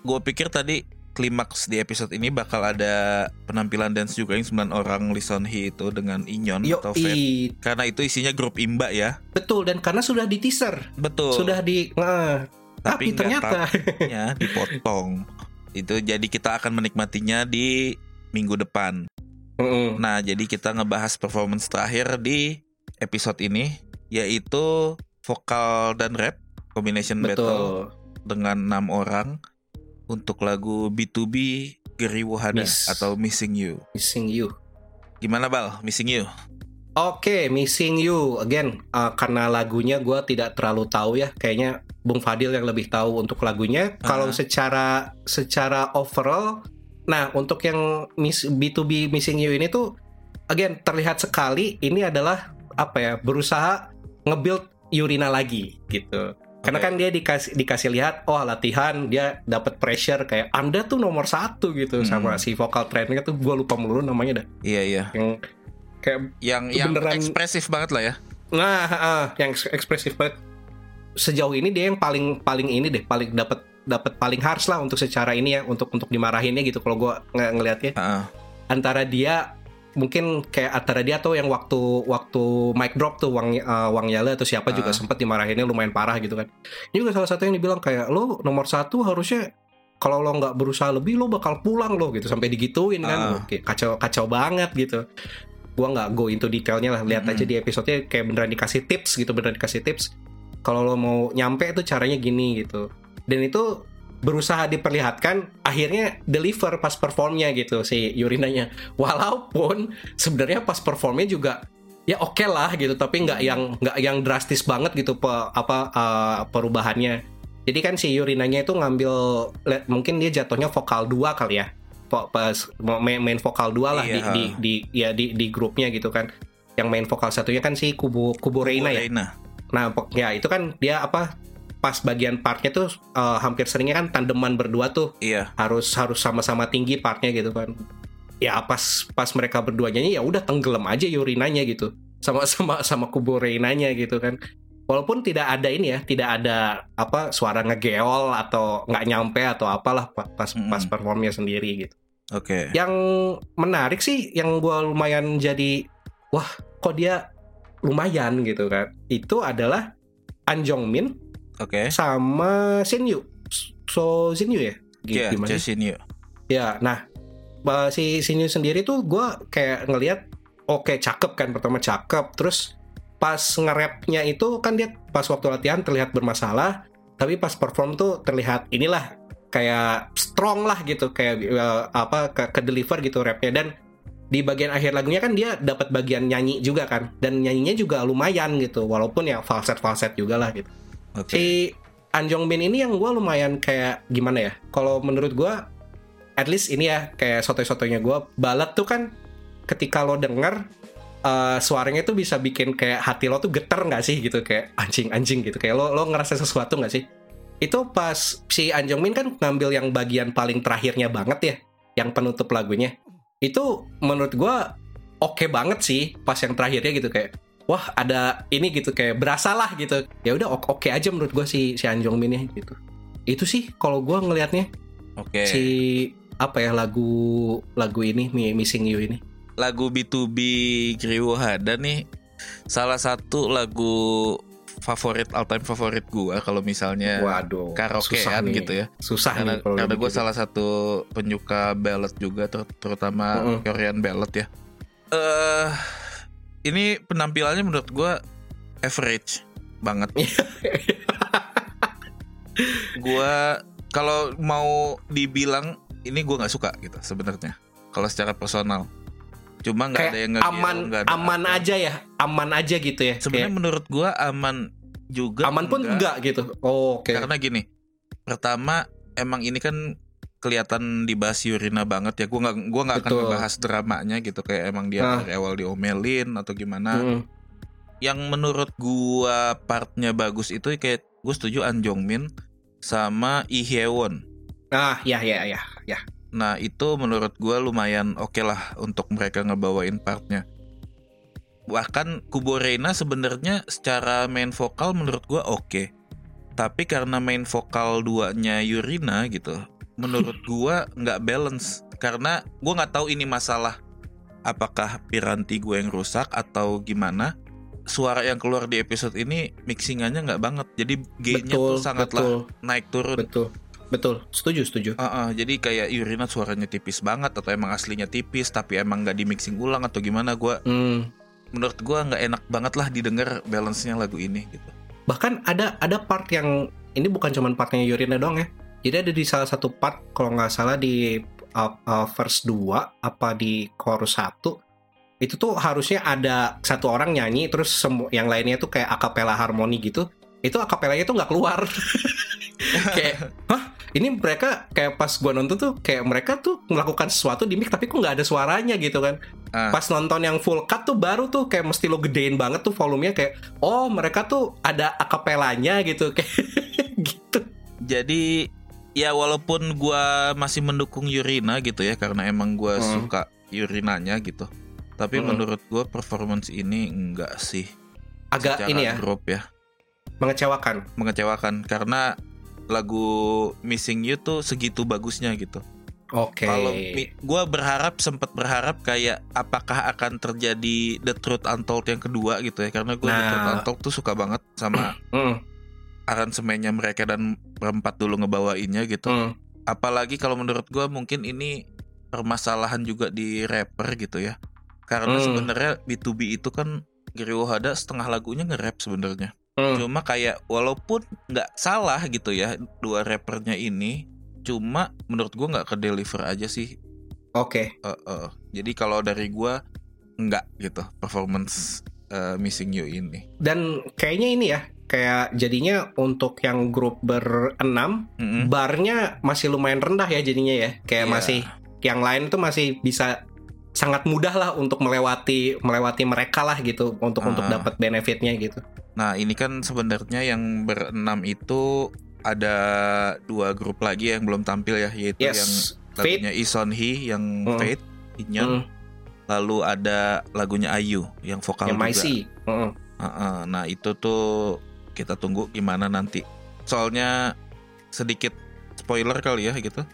gue pikir tadi klimaks di episode ini bakal ada penampilan dance juga yang 9 orang Lee Son Hee itu dengan Inyon Yo, atau i, Karena itu isinya grup imba ya. betul dan karena sudah di teaser, Betul. sudah di nah, tapi, nggak ternyata tapnya dipotong. itu jadi kita akan menikmatinya di minggu depan. Nah, jadi kita ngebahas performance terakhir di episode ini yaitu vokal dan rap combination battle betul. dengan enam orang untuk lagu B2B Geriwo Hada Miss. atau Missing You. Missing you. Gimana Bal? Missing You? Oke, Missing You again uh, karena lagunya gue tidak terlalu tahu ya. Kayaknya Bung Fadil yang lebih tahu untuk lagunya. Kalau Ah. secara secara overall, nah untuk yang miss, B2B Missing You ini tuh again terlihat sekali ini adalah apa ya berusaha nge-build Yurina lagi gitu. Karena kan dia dikasih dikasih lihat, oh latihan dia dapat pressure kayak Anda tuh nomor satu gitu Hmm. sama si vokal trainnya tuh gue lupa mulu namanya dah Iya iya. yang kayak Yang yang Beneran- ekspresif banget lah ya. Nah, ah, yang eks- ekspresif banget. Sejauh ini dia yang paling paling ini deh, paling dapat dapat paling harsh lah untuk secara ini ya, untuk untuk dimarahinnya gitu. Kalau gua ng ngelihatnya Heeh. antara dia mungkin kayak antara dia atau yang waktu waktu mic drop tuh Wang uh, Wang Yale atau siapa juga Ah. sempat dimarahinnya lumayan parah gitu kan. Ini juga salah satu yang dibilang kayak lo nomor satu harusnya kalau lo nggak berusaha lebih lo bakal pulang lo gitu sampai digituin kan. Ah. Oke, kacau kacau banget gitu. Gua nggak go into detailnya lah. Lihat aja Mm-mm. di episode kayak beneran dikasih tips gitu, beneran dikasih tips. Kalau lo mau nyampe itu caranya gini gitu. Dan itu berusaha diperlihatkan akhirnya deliver pas performnya gitu si Yurinanya. Walaupun sebenarnya pas performnya juga ya oke lah gitu tapi nggak yang nggak yang drastis banget gitu pe, apa uh, perubahannya. Jadi kan si Yurinanya itu ngambil le- mungkin dia jatuhnya vokal dua kali ya. Pas main, main vokal dua lah di, Iya. di, di ya di di grupnya gitu kan. Yang main vokal satunya kan si Kubu Kubu Reina ya. Reina. Nah, pok- ya itu kan dia apa pas bagian partnya tuh eh, hampir seringnya kan tandeman berdua tuh Iya. harus harus sama-sama tinggi partnya gitu kan. Ya pas pas mereka berdua nyanyi ya udah tenggelam aja Yurinanya gitu. Sama-sama sama kubu Reinanya gitu kan. Walaupun tidak ada ini ya, tidak ada apa suara ngegeol atau nggak nyampe atau apalah pa- pas Mm-mm. pas performnya sendiri gitu. Oke. Yang menarik sih yang gua lumayan jadi wah kok dia lumayan gitu kan. Itu adalah An Jong Min Oke. sama Shin Yu. So Shin Yu ya? G- Iya, Gimana? sih? Jasin yuk. Ya, nah si Shin Yu sendiri tuh gua kayak ngelihat oke cakep kan pertama cakep terus pas nge-rapnya itu kan dia pas waktu latihan terlihat bermasalah tapi pas perform tuh terlihat inilah kayak strong lah gitu kayak eh, apa ke, ke deliver gitu rapnya dan di bagian akhir lagunya kan dia dapat bagian nyanyi juga kan dan nyanyinya juga lumayan gitu walaupun ya falset falset juga lah gitu Oke. si Anjong Bin ini yang gue lumayan kayak gimana ya? Kalau menurut gue at least ini ya kayak sotoy-sotoynya gue balat tuh kan ketika lo denger eh, suaranya tuh bisa bikin kayak hati lo tuh geter nggak sih gitu? Kayak anjing anjing gitu. Kayak lo lo ngerasa sesuatu nggak sih? Itu pas si Anjong Min kan ngambil yang bagian paling terakhirnya banget ya yang penutup lagunya. Itu menurut gue oke banget sih pas yang terakhirnya gitu kayak wah ada ini gitu kayak berasa lah gitu ya udah oke oke aja menurut gue si si Anjong Min ya gitu itu sih kalau gue ngelihatnya Oke. si apa ya lagu lagu ini Mi- Missing You ini. Lagu B2B Griwo Hada nih salah satu lagu favorit all time favorit gua kalau misalnya Waduh, karaokean gitu ya. Susah Karena nih karena gue gitu. salah satu penyuka ballad juga ter- terutama Mm-mm. Korean ballad ya. Eh ini penampilannya menurut gua average banget. gua kalau mau dibilang ini gua nggak suka gitu sebenarnya. Kalau secara personal. Cuma nggak ada yang ngegel, aman nggak ada aman apa. aja ya, aman aja gitu ya. Sebenarnya Kayak menurut gua aman juga. aman pun enggak gitu. Oh, Oke. Karena gini, pertama emang ini kan kelihatan dibahas Yurina banget ya. Gua nggak gua nggak akan ngebahas dramanya gitu kayak emang dia Ah. dari awal diomelin atau gimana. Mm. Yang menurut gua partnya bagus itu kayak gue setuju An Jong Min sama Lee Hye Won. Ah, ya ya ya ya. Nah itu menurut gua lumayan oke lah untuk mereka ngebawain partnya. Bahkan Kubo Reina sebenarnya secara main vokal menurut gua oke. Tapi karena main vokal duanya Yurina gitu, menurut gua nggak balance. Karena gua nggak tahu ini masalah apakah piranti gue yang rusak atau gimana. Suara yang keluar di episode ini mixingannya nggak banget. Jadi G-nya tuh sangatlah betul, naik turun. betul. Betul. Setuju, setuju. Heeh, jadi kayak Yurina suaranya tipis banget atau emang aslinya tipis tapi emang nggak di mixing ulang atau gimana gua Hmm. menurut gua nggak enak banget lah didengar balance-nya lagu ini gitu. Bahkan ada ada part yang ini bukan cuman partnya Yurina doang ya. Jadi ada di salah satu part kalau nggak salah di uh, uh, verse 2 apa di chorus 1 itu tuh harusnya ada satu orang nyanyi terus yang lainnya tuh kayak akapela harmoni gitu. Itu akapelanya tuh nggak keluar. kayak hah ini mereka kayak pas gua nonton tuh kayak mereka tuh melakukan sesuatu di mic tapi kok nggak ada suaranya gitu kan Ah. pas nonton yang full cut tuh baru tuh kayak mesti lo gedein banget tuh volumenya kayak oh mereka tuh ada akapelanya gitu kayak gitu Jadi ya walaupun gua masih mendukung Yurina gitu ya karena emang gua Hmm. suka Yurinanya gitu. Tapi Hmm. menurut gua performance ini enggak sih agak secara ini ya grup ya mengecewakan mengecewakan karena lagu Missing You tuh segitu bagusnya gitu. oke Kalau mi- gua berharap sempat berharap kayak apakah akan terjadi The Truth Untold yang kedua gitu ya karena gue The Nah. Truth Untold tuh suka banget sama Mm, aransemennya mereka dan berempat dulu ngebawainnya gitu. mm. Apalagi kalau menurut gua mungkin ini permasalahan juga di rapper gitu ya. Karena Hmm. sebenarnya B2B itu kan Giri Hada setengah lagunya nge-rap sebenarnya. Mm. Cuma kayak walaupun nggak salah gitu ya dua rappernya ini, cuma menurut gua nggak ke deliver aja sih oke Eh, eh. Jadi kalau dari gua enggak gitu performance eh, Missing You ini. dan kayaknya ini ya kayak jadinya untuk yang grup berenam Mm-mm. barnya masih lumayan rendah ya jadinya ya kayak Iya. masih yang lain tuh masih bisa sangat mudah lah untuk melewati melewati mereka lah gitu untuk untuk Ah. dapat benefitnya gitu Nah ini kan sebenarnya yang berenam itu ada dua grup lagi yang belum tampil ya yaitu yang yes Fate lagunya Ison Hee yang Hmm. Fate, Inyeon, mm, lalu ada lagunya Ayu yang vokal yang juga. Mm, Heeh, Nah itu tuh kita tunggu gimana nanti. Soalnya sedikit spoiler kali ya gitu.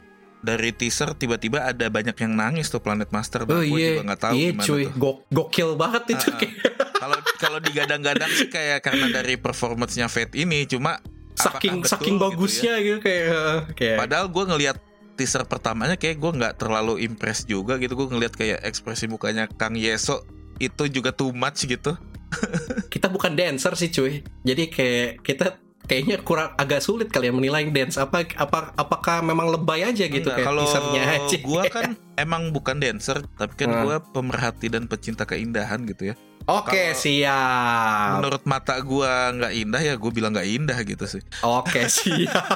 Dari teaser tiba-tiba ada banyak yang nangis tuh Planet Master. Oh gue iya, juga nggak tahu iya gimana cuy, tuh. Gok- gokil banget itu. Ah. kayak Kalau kalau digadang-gadang sih kayak karena dari performance-nya Fate ini cuma saking betul saking gitu bagusnya gitu, kayak kayak. Padahal gue ngelihat teaser pertamanya kayak gue nggak terlalu impress juga gitu. Gue ngelihat kayak ekspresi mukanya Kang Yeso itu juga too much gitu. kita bukan dancer sih cuy. Jadi kayak kita kayaknya kurang agak sulit kali ya menilai dance apa apa apakah memang lebay aja gitu Enggak, kayak kalau aja. gue kan emang bukan dancer, tapi kan Hmm. gue pemerhati dan pecinta keindahan gitu ya. Oke, kalau- siap. Menurut mata gue nggak indah ya gue bilang nggak indah gitu sih. Oke, siap.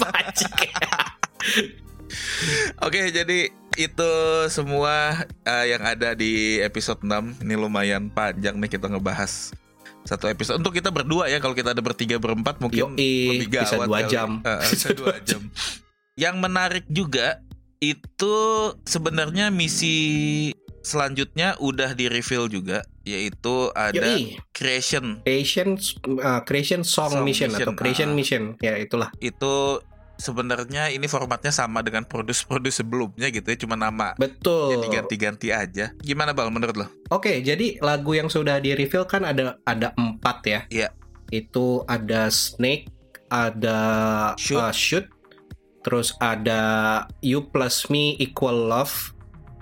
Bajik. Oke, jadi itu semua eh, yang ada di episode 6 Ini lumayan panjang nih kita ngebahas satu episode Untuk kita berdua ya Kalau kita ada bertiga berempat mungkin Yoi, lebih gawat bisa dua kali. jam. Eh, bisa dua jam Yang menarik juga Itu sebenarnya misi selanjutnya udah di reveal juga Yaitu ada Yoi, creation creation uh, creation song, Song mission, mission, atau creation ah. mission. Ya, itulah. Itu sebenarnya ini formatnya sama dengan produs-produs sebelumnya gitu ya, cuma nama Betul. jadi ganti-ganti aja. Gimana bal menurut lo? Oke, jadi lagu yang sudah di reveal kan ada ada empat ya. Iya. Itu ada Snake, ada Shoot. uh, Shoot, terus ada You Plus Me Equal Love,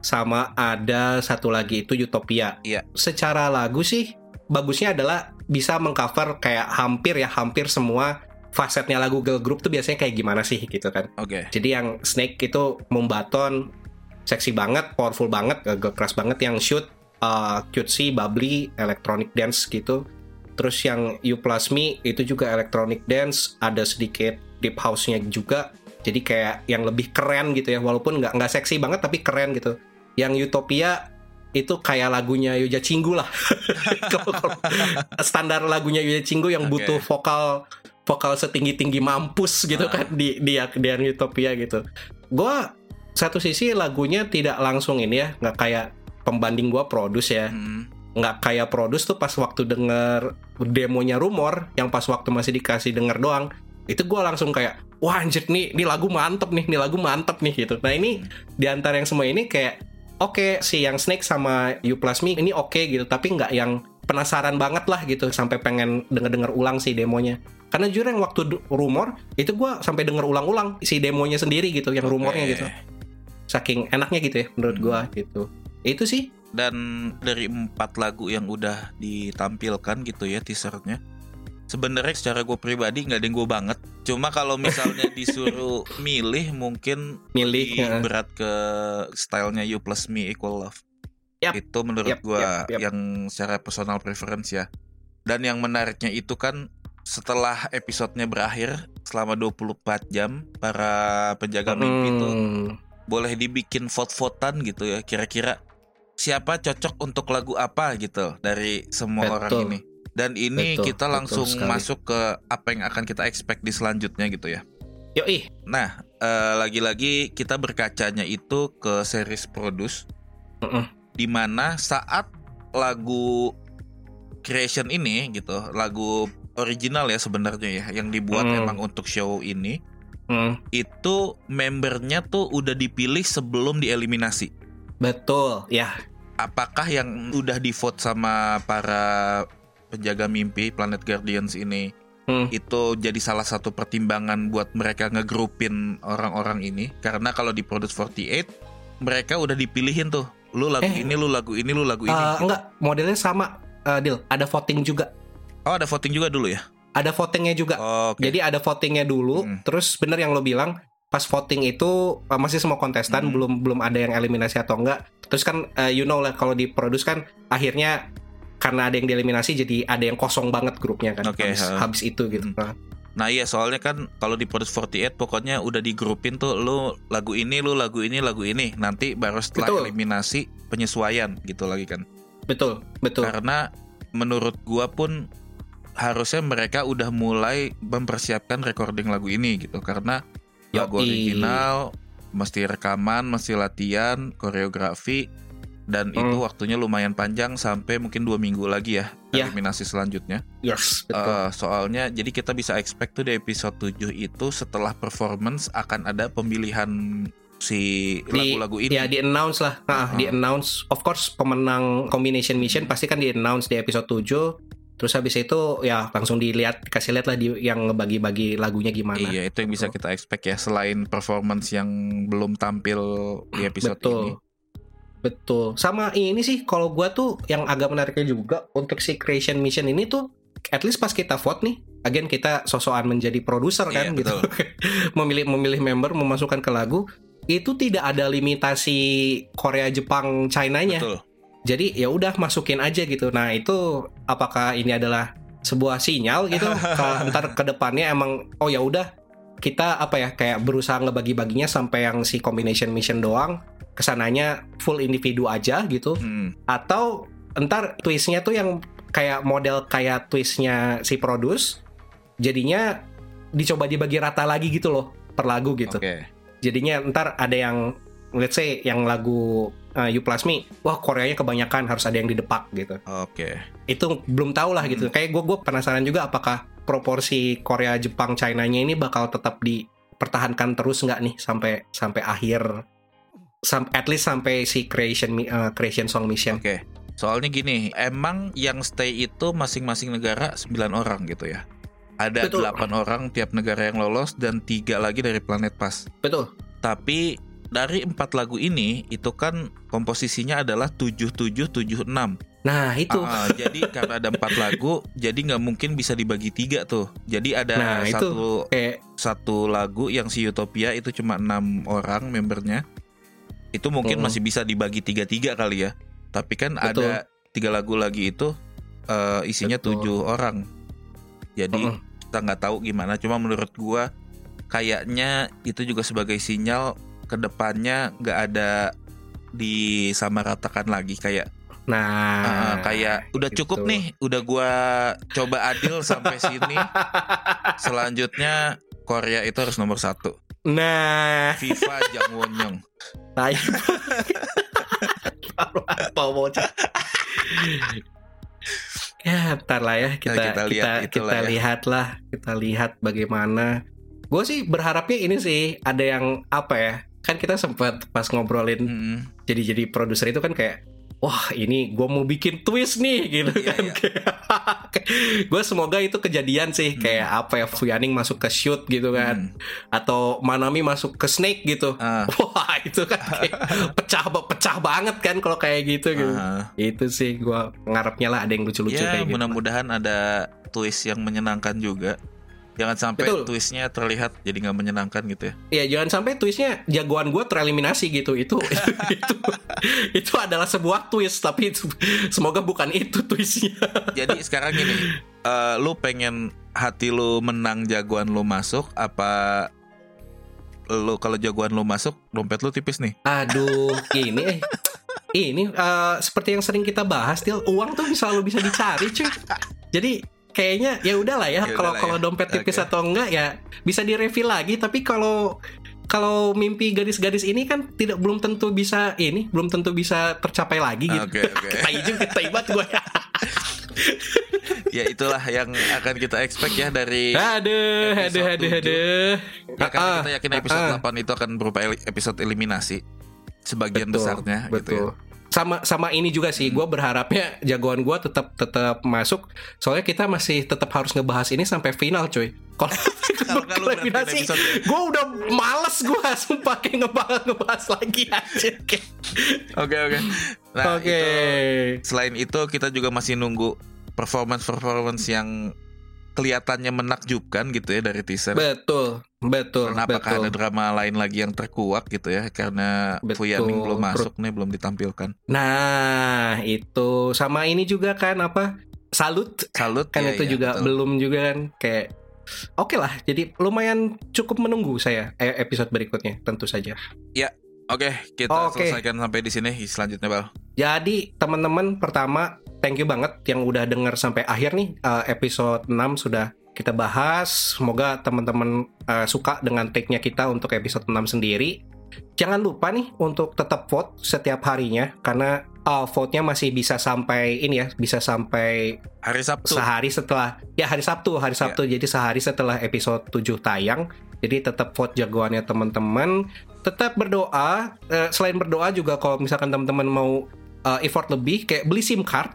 sama ada satu lagi itu Utopia. Iya. Secara lagu sih bagusnya adalah bisa mengcover kayak hampir ya hampir semua fasetnya lagu girl group tuh biasanya kayak gimana sih gitu kan. Oke. Jadi yang Snake itu membaton seksi banget, powerful banget, girl crush banget yang shoot uh, cutesy, bubbly, electronic dance gitu. Terus yang You Plus Me itu juga electronic dance, ada sedikit deep house-nya juga. Jadi kayak yang lebih keren gitu ya, walaupun nggak nggak seksi banget tapi keren gitu. Yang Utopia itu kayak lagunya Yoja Cinggu lah. Standar lagunya Yoja Cinggu yang Oke. butuh vokal vokal setinggi tinggi mampus gitu kan di di di Utopia gitu. Gua satu sisi lagunya tidak langsung ini ya, nggak kayak pembanding gua produce ya Hmm. nggak kayak produce tuh pas waktu denger demonya rumor yang pas waktu masih dikasih denger doang itu gua langsung kayak wah anjir nih ini lagu mantep nih ini lagu mantep nih gitu nah ini di antara yang semua ini kayak oke si yang Snake sama You Plus Me ini oke gitu tapi nggak yang penasaran banget lah gitu sampai pengen denger-denger ulang si demonya karena jujur yang waktu rumor itu gua sampai denger ulang-ulang si demonya sendiri gitu yang rumornya Oke. gitu saking enaknya gitu ya menurut Hmm. gua gitu itu sih Dan dari empat lagu yang udah ditampilkan gitu ya teasernya Sebenarnya secara gue pribadi nggak ada yang gue banget Cuma kalau misalnya disuruh milih mungkin milih ya. berat ke stylenya You Plus Me Equal Love Yap. Itu menurut Yap, gua yap, yap. yang secara personal preference ya Dan yang menariknya itu kan setelah episodenya berakhir selama 24 jam para penjaga mimpi itu Hmm. boleh dibikin vote-votan gitu ya kira-kira siapa cocok untuk lagu apa gitu dari semua Betul. orang ini dan ini Betul, kita betul langsung sekali. masuk ke apa yang akan kita expect di selanjutnya gitu ya Yoi. nah eh, lagi-lagi kita berkacanya itu ke series produce Mm-mm. di mana saat lagu creation ini gitu lagu original ya sebenarnya ya yang dibuat Hmm. emang untuk show ini Hmm, itu membernya tuh udah dipilih sebelum dieliminasi. betul, ya. Apakah yang udah di vote sama para penjaga mimpi Planet Guardians ini Hmm. itu jadi salah satu pertimbangan buat mereka ngegrupin orang-orang ini? Karena kalau di Produce 48 mereka udah dipilihin tuh. Lu lagu Eh. ini, lu lagu ini, lu lagu ini. Eh, enggak, modelnya sama, eh, Dil. Ada voting juga. Oh, ada voting juga dulu ya? Ada votingnya juga. Oke. Jadi ada votingnya dulu. Hmm. Terus bener yang lo bilang, pas voting itu eh, masih semua kontestan Hmm. belum belum ada yang eliminasi atau enggak. Terus kan eh, you know lah kalau di produce kan akhirnya karena ada yang dieliminasi jadi ada yang kosong banget grupnya kan Oke, habis, ha. habis itu gitu. Hmm. Nah, Nah iya soalnya kan kalau di Produce 48 pokoknya udah digrupin tuh lu lagu ini, lu lagu ini, lagu ini. Nanti baru setelah Betul. eliminasi penyesuaian gitu lagi kan. betul, betul. Karena menurut gua pun harusnya mereka udah mulai mempersiapkan recording lagu ini gitu karena lagu Yoi. original mesti rekaman, mesti latihan, koreografi dan Hmm. itu waktunya lumayan panjang sampai mungkin dua minggu lagi ya Ya. eliminasi selanjutnya. Yes, betul. Eh, soalnya jadi kita bisa expect tuh di episode 7 itu setelah performance akan ada pemilihan si lagu-lagu ini. Ya di announce lah, nah, Uh-huh. di announce. Of course pemenang combination mission pasti kan di announce di episode 7 Terus habis itu ya langsung dilihat kasih lihat lah di yang ngebagi-bagi lagunya gimana. Iya, itu yang bisa kita expect ya selain performance yang belum tampil di episode Betul. ini. Betul. Sama ini sih kalau gua tuh yang agak menariknya juga untuk si creation mission ini tuh at least pas kita vote nih, again kita sosokan menjadi produser kan Iya, gitu. memilih memilih member memasukkan ke lagu itu tidak ada limitasi Korea, Jepang, China-nya. Betul. Jadi ya udah masukin aja gitu. Nah, itu apakah ini adalah sebuah sinyal gitu ke ntar ke depannya emang oh ya udah kita apa ya kayak berusaha ngebagi-baginya sampai yang si combination mission doang ke sananya full individu aja gitu Hmm, atau entar twistnya tuh yang kayak model kayak twistnya si produce jadinya dicoba dibagi rata lagi gitu loh per lagu gitu Oke. jadinya ntar ada yang let's say yang lagu uh, You Plus Me wah Koreanya kebanyakan harus ada yang didepak gitu Oke. itu belum tahu lah gitu kayak gue gue penasaran juga apakah proporsi Korea Jepang China nya ini bakal tetap di pertahankan terus nggak nih sampai sampai akhir sam, at least sampai si creation uh, creation song mission. Oke. Soalnya gini, emang yang stay itu masing-masing negara 9 orang gitu ya. Ada Betul. 8 orang tiap negara yang lolos dan tiga lagi dari planet pas. Betul. Tapi dari empat lagu ini itu kan komposisinya adalah 7776. Nah, itu. Ah, jadi karena ada empat lagu, jadi nggak mungkin bisa dibagi tiga tuh. Jadi ada Nah, itu. satu kayak satu lagu yang si Utopia itu cuma enam orang membernya. Itu mungkin Mm-mm. masih bisa dibagi tiga tiga kali ya. Tapi kan Betul. ada tiga lagu lagi itu eh, isinya Betul. tujuh orang. Jadi kita nggak tahu gimana. Cuma menurut gua kayaknya itu juga sebagai sinyal ke depannya nggak ada disamaratakan lagi kayak nah Uh, kayak udah cukup gitu. nih, udah gua coba adil sampai sini. Selanjutnya Korea itu harus nomor satu. Nah, FIFA Jang Won-young. tai. Apa bocah? ya, ntar lah ya kita kita kita lihat kita, itulah ya. lihat lah, kita lihat bagaimana. Gue sih berharapnya ini sih ada yang apa ya? Kan kita sempat pas ngobrolin Mm-mm. jadi jadi produser itu kan kayak wah ini gue mau bikin twist nih gitu Iya, kan iya. gue semoga itu kejadian sih Hmm. kayak apa ya Fuyaning masuk ke shoot gitu kan Mm. atau Manami masuk ke Snake gitu Ah, wah itu kan kayak pecah pecah banget kan kalau kayak gitu gitu ah. itu sih gue ngarepnya lah ada yang lucu-lucu Ya kayak gitu mudah-mudahan ada twist yang menyenangkan juga. Jangan sampai Betul. twistnya terlihat jadi nggak menyenangkan gitu ya. ya jangan sampai twistnya jagoan gue tereliminasi gitu itu itu itu adalah sebuah twist tapi itu, semoga bukan itu twistnya Jadi sekarang gini, eh, lu pengen hati lu menang jagoan lu masuk apa lu kalau jagoan lu masuk dompet lu tipis nih? Aduh, ini eh ini eh, seperti yang sering kita bahas, Til, uang tuh selalu bisa dicari, cuy. Jadi kayaknya ya udahlah ya, Ya kalau kalau ya. dompet tipis Oke. atau enggak ya bisa direfill lagi, tapi kalau kalau mimpi gadis-gadis ini kan tidak belum tentu bisa ini, belum tentu bisa tercapai lagi gitu. Oke oke. Tai juga, tai banget gue. ya itulah yang akan kita expect ya dari aduh, aduh, aduh, aduh. ya karena Ah, kita yakin episode ah, 8 itu akan berupa episode eliminasi sebagian Betul, besarnya betul. gitu ya. Sama sama ini juga sih, gue berharapnya jagoan gue tetap tetap masuk. Soalnya kita masih tetap harus ngebahas ini sampai final, cuy. Kalau episode ya? gue udah males gue sumpah kayak ngebahas ngebahas lagi aja. Oke oke. Nah Oke. itu selain itu kita juga masih nunggu performance performance yang kelihatannya menakjubkan gitu ya dari teaser. Betul, betul, Karena apakah ada betul. drama lain lagi yang terkuak gitu ya karena Betul. Fuyaning belum masuk nih belum ditampilkan. Nah, itu sama ini juga kan apa? Salut Salut kan ya, itu ya, juga betul. belum juga kan kayak Oke lah, jadi lumayan cukup menunggu saya eh, episode berikutnya tentu saja. Oke, kita Oke. selesaikan sampai di sini selanjutnya, Bal. Jadi teman-teman pertama thank you banget yang udah denger sampai akhir nih eh, episode 6 sudah kita bahas. Semoga teman-teman eh, suka dengan take-nya kita untuk episode 6 sendiri. Jangan lupa nih untuk tetap vote setiap harinya karena eh, vote-nya masih bisa sampai ini ya, bisa sampai Hari Sabtu. sehari setelah ya hari Sabtu, hari Sabtu. Jadi sehari setelah episode 7 tayang. Jadi tetap vote jagoannya teman-teman. Tetap berdoa. Selain berdoa juga kalau misalkan teman-teman mau eh, effort lebih kayak beli SIM card.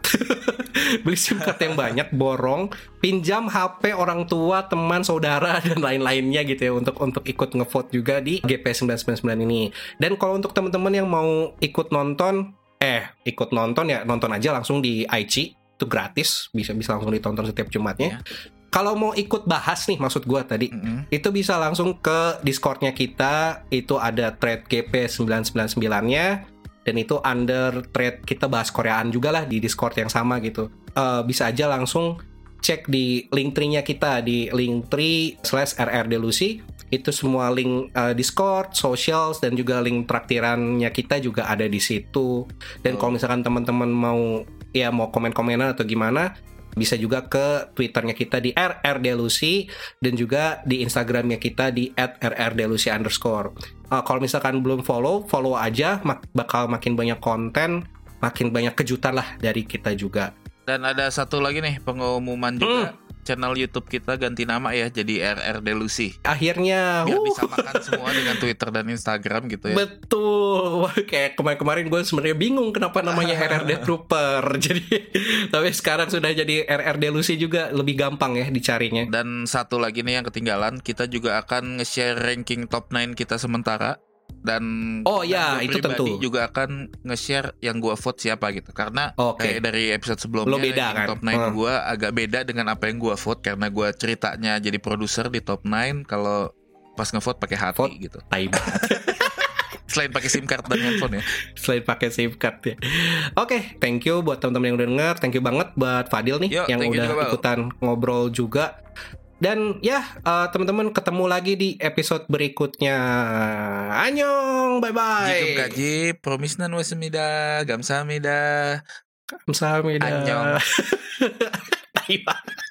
beli SIM card yang banyak, borong, pinjam HP orang tua, teman, saudara dan lain-lainnya gitu ya untuk untuk ikut ngevote juga di GP 999 ini. Dan kalau untuk teman-teman yang mau ikut nonton eh ikut nonton ya nonton aja langsung di IG itu gratis bisa bisa langsung ditonton setiap Jumatnya. Kalau mau ikut bahas nih maksud gua tadi Mm-mm. itu bisa langsung ke Discordnya kita itu ada thread GP 999-nya dan itu under thread kita bahas Koreaan juga lah di Discord yang sama gitu. Eh, bisa aja langsung cek di link tree-nya kita di link tree slash rrdelusi itu semua link eh, Discord, socials dan juga link traktirannya kita juga ada di situ. Dan Oh. kalau misalkan teman-teman mau ya mau komen-komenan atau gimana bisa juga ke twitternya kita di rrdelusi dan juga di Instagramnya kita di @rrdelusi underscore. Uh, kalau misalkan belum follow, follow aja, mak- bakal makin banyak konten, makin banyak kejutan lah dari kita juga. Dan ada satu lagi nih pengumuman juga. Channel YouTube kita ganti nama ya jadi RR Delusi. Akhirnya, Biar uh, bisa makan semua dengan Twitter dan Instagram gitu ya. betul. Wah, Kayak kemarin-kemarin gue sebenarnya bingung kenapa namanya RRD Trooper. Jadi, tapi sekarang sudah jadi RRD Lucy juga lebih gampang ya dicarinya. Dan satu lagi nih yang ketinggalan, kita juga akan nge-share ranking top 9 kita sementara dan Oh ya, itu tentu. juga akan nge-share yang gua vote siapa gitu. Karena Oke. kayak dari episode sebelumnya Lo beda kan? top 9 Hmm. gua agak beda dengan apa yang gua vote karena gua ceritanya jadi produser di top 9 kalau pas ngevote pakai hati Vote. gitu. Tai. Selain pakai SIM card dan handphone ya. Selain pakai SIM card ya. Oke, thank you buat teman-teman yang udah denger. Thank you banget buat Fadil nih Yo, yang udah ikutan ngobrol juga. Dan ya, eh, teman-teman ketemu lagi di episode berikutnya. Annyeong, bye bye. Jikum kaji, promisnan wasemida, gamsamida. Kamsahamnida. Annyeong. Tai banget.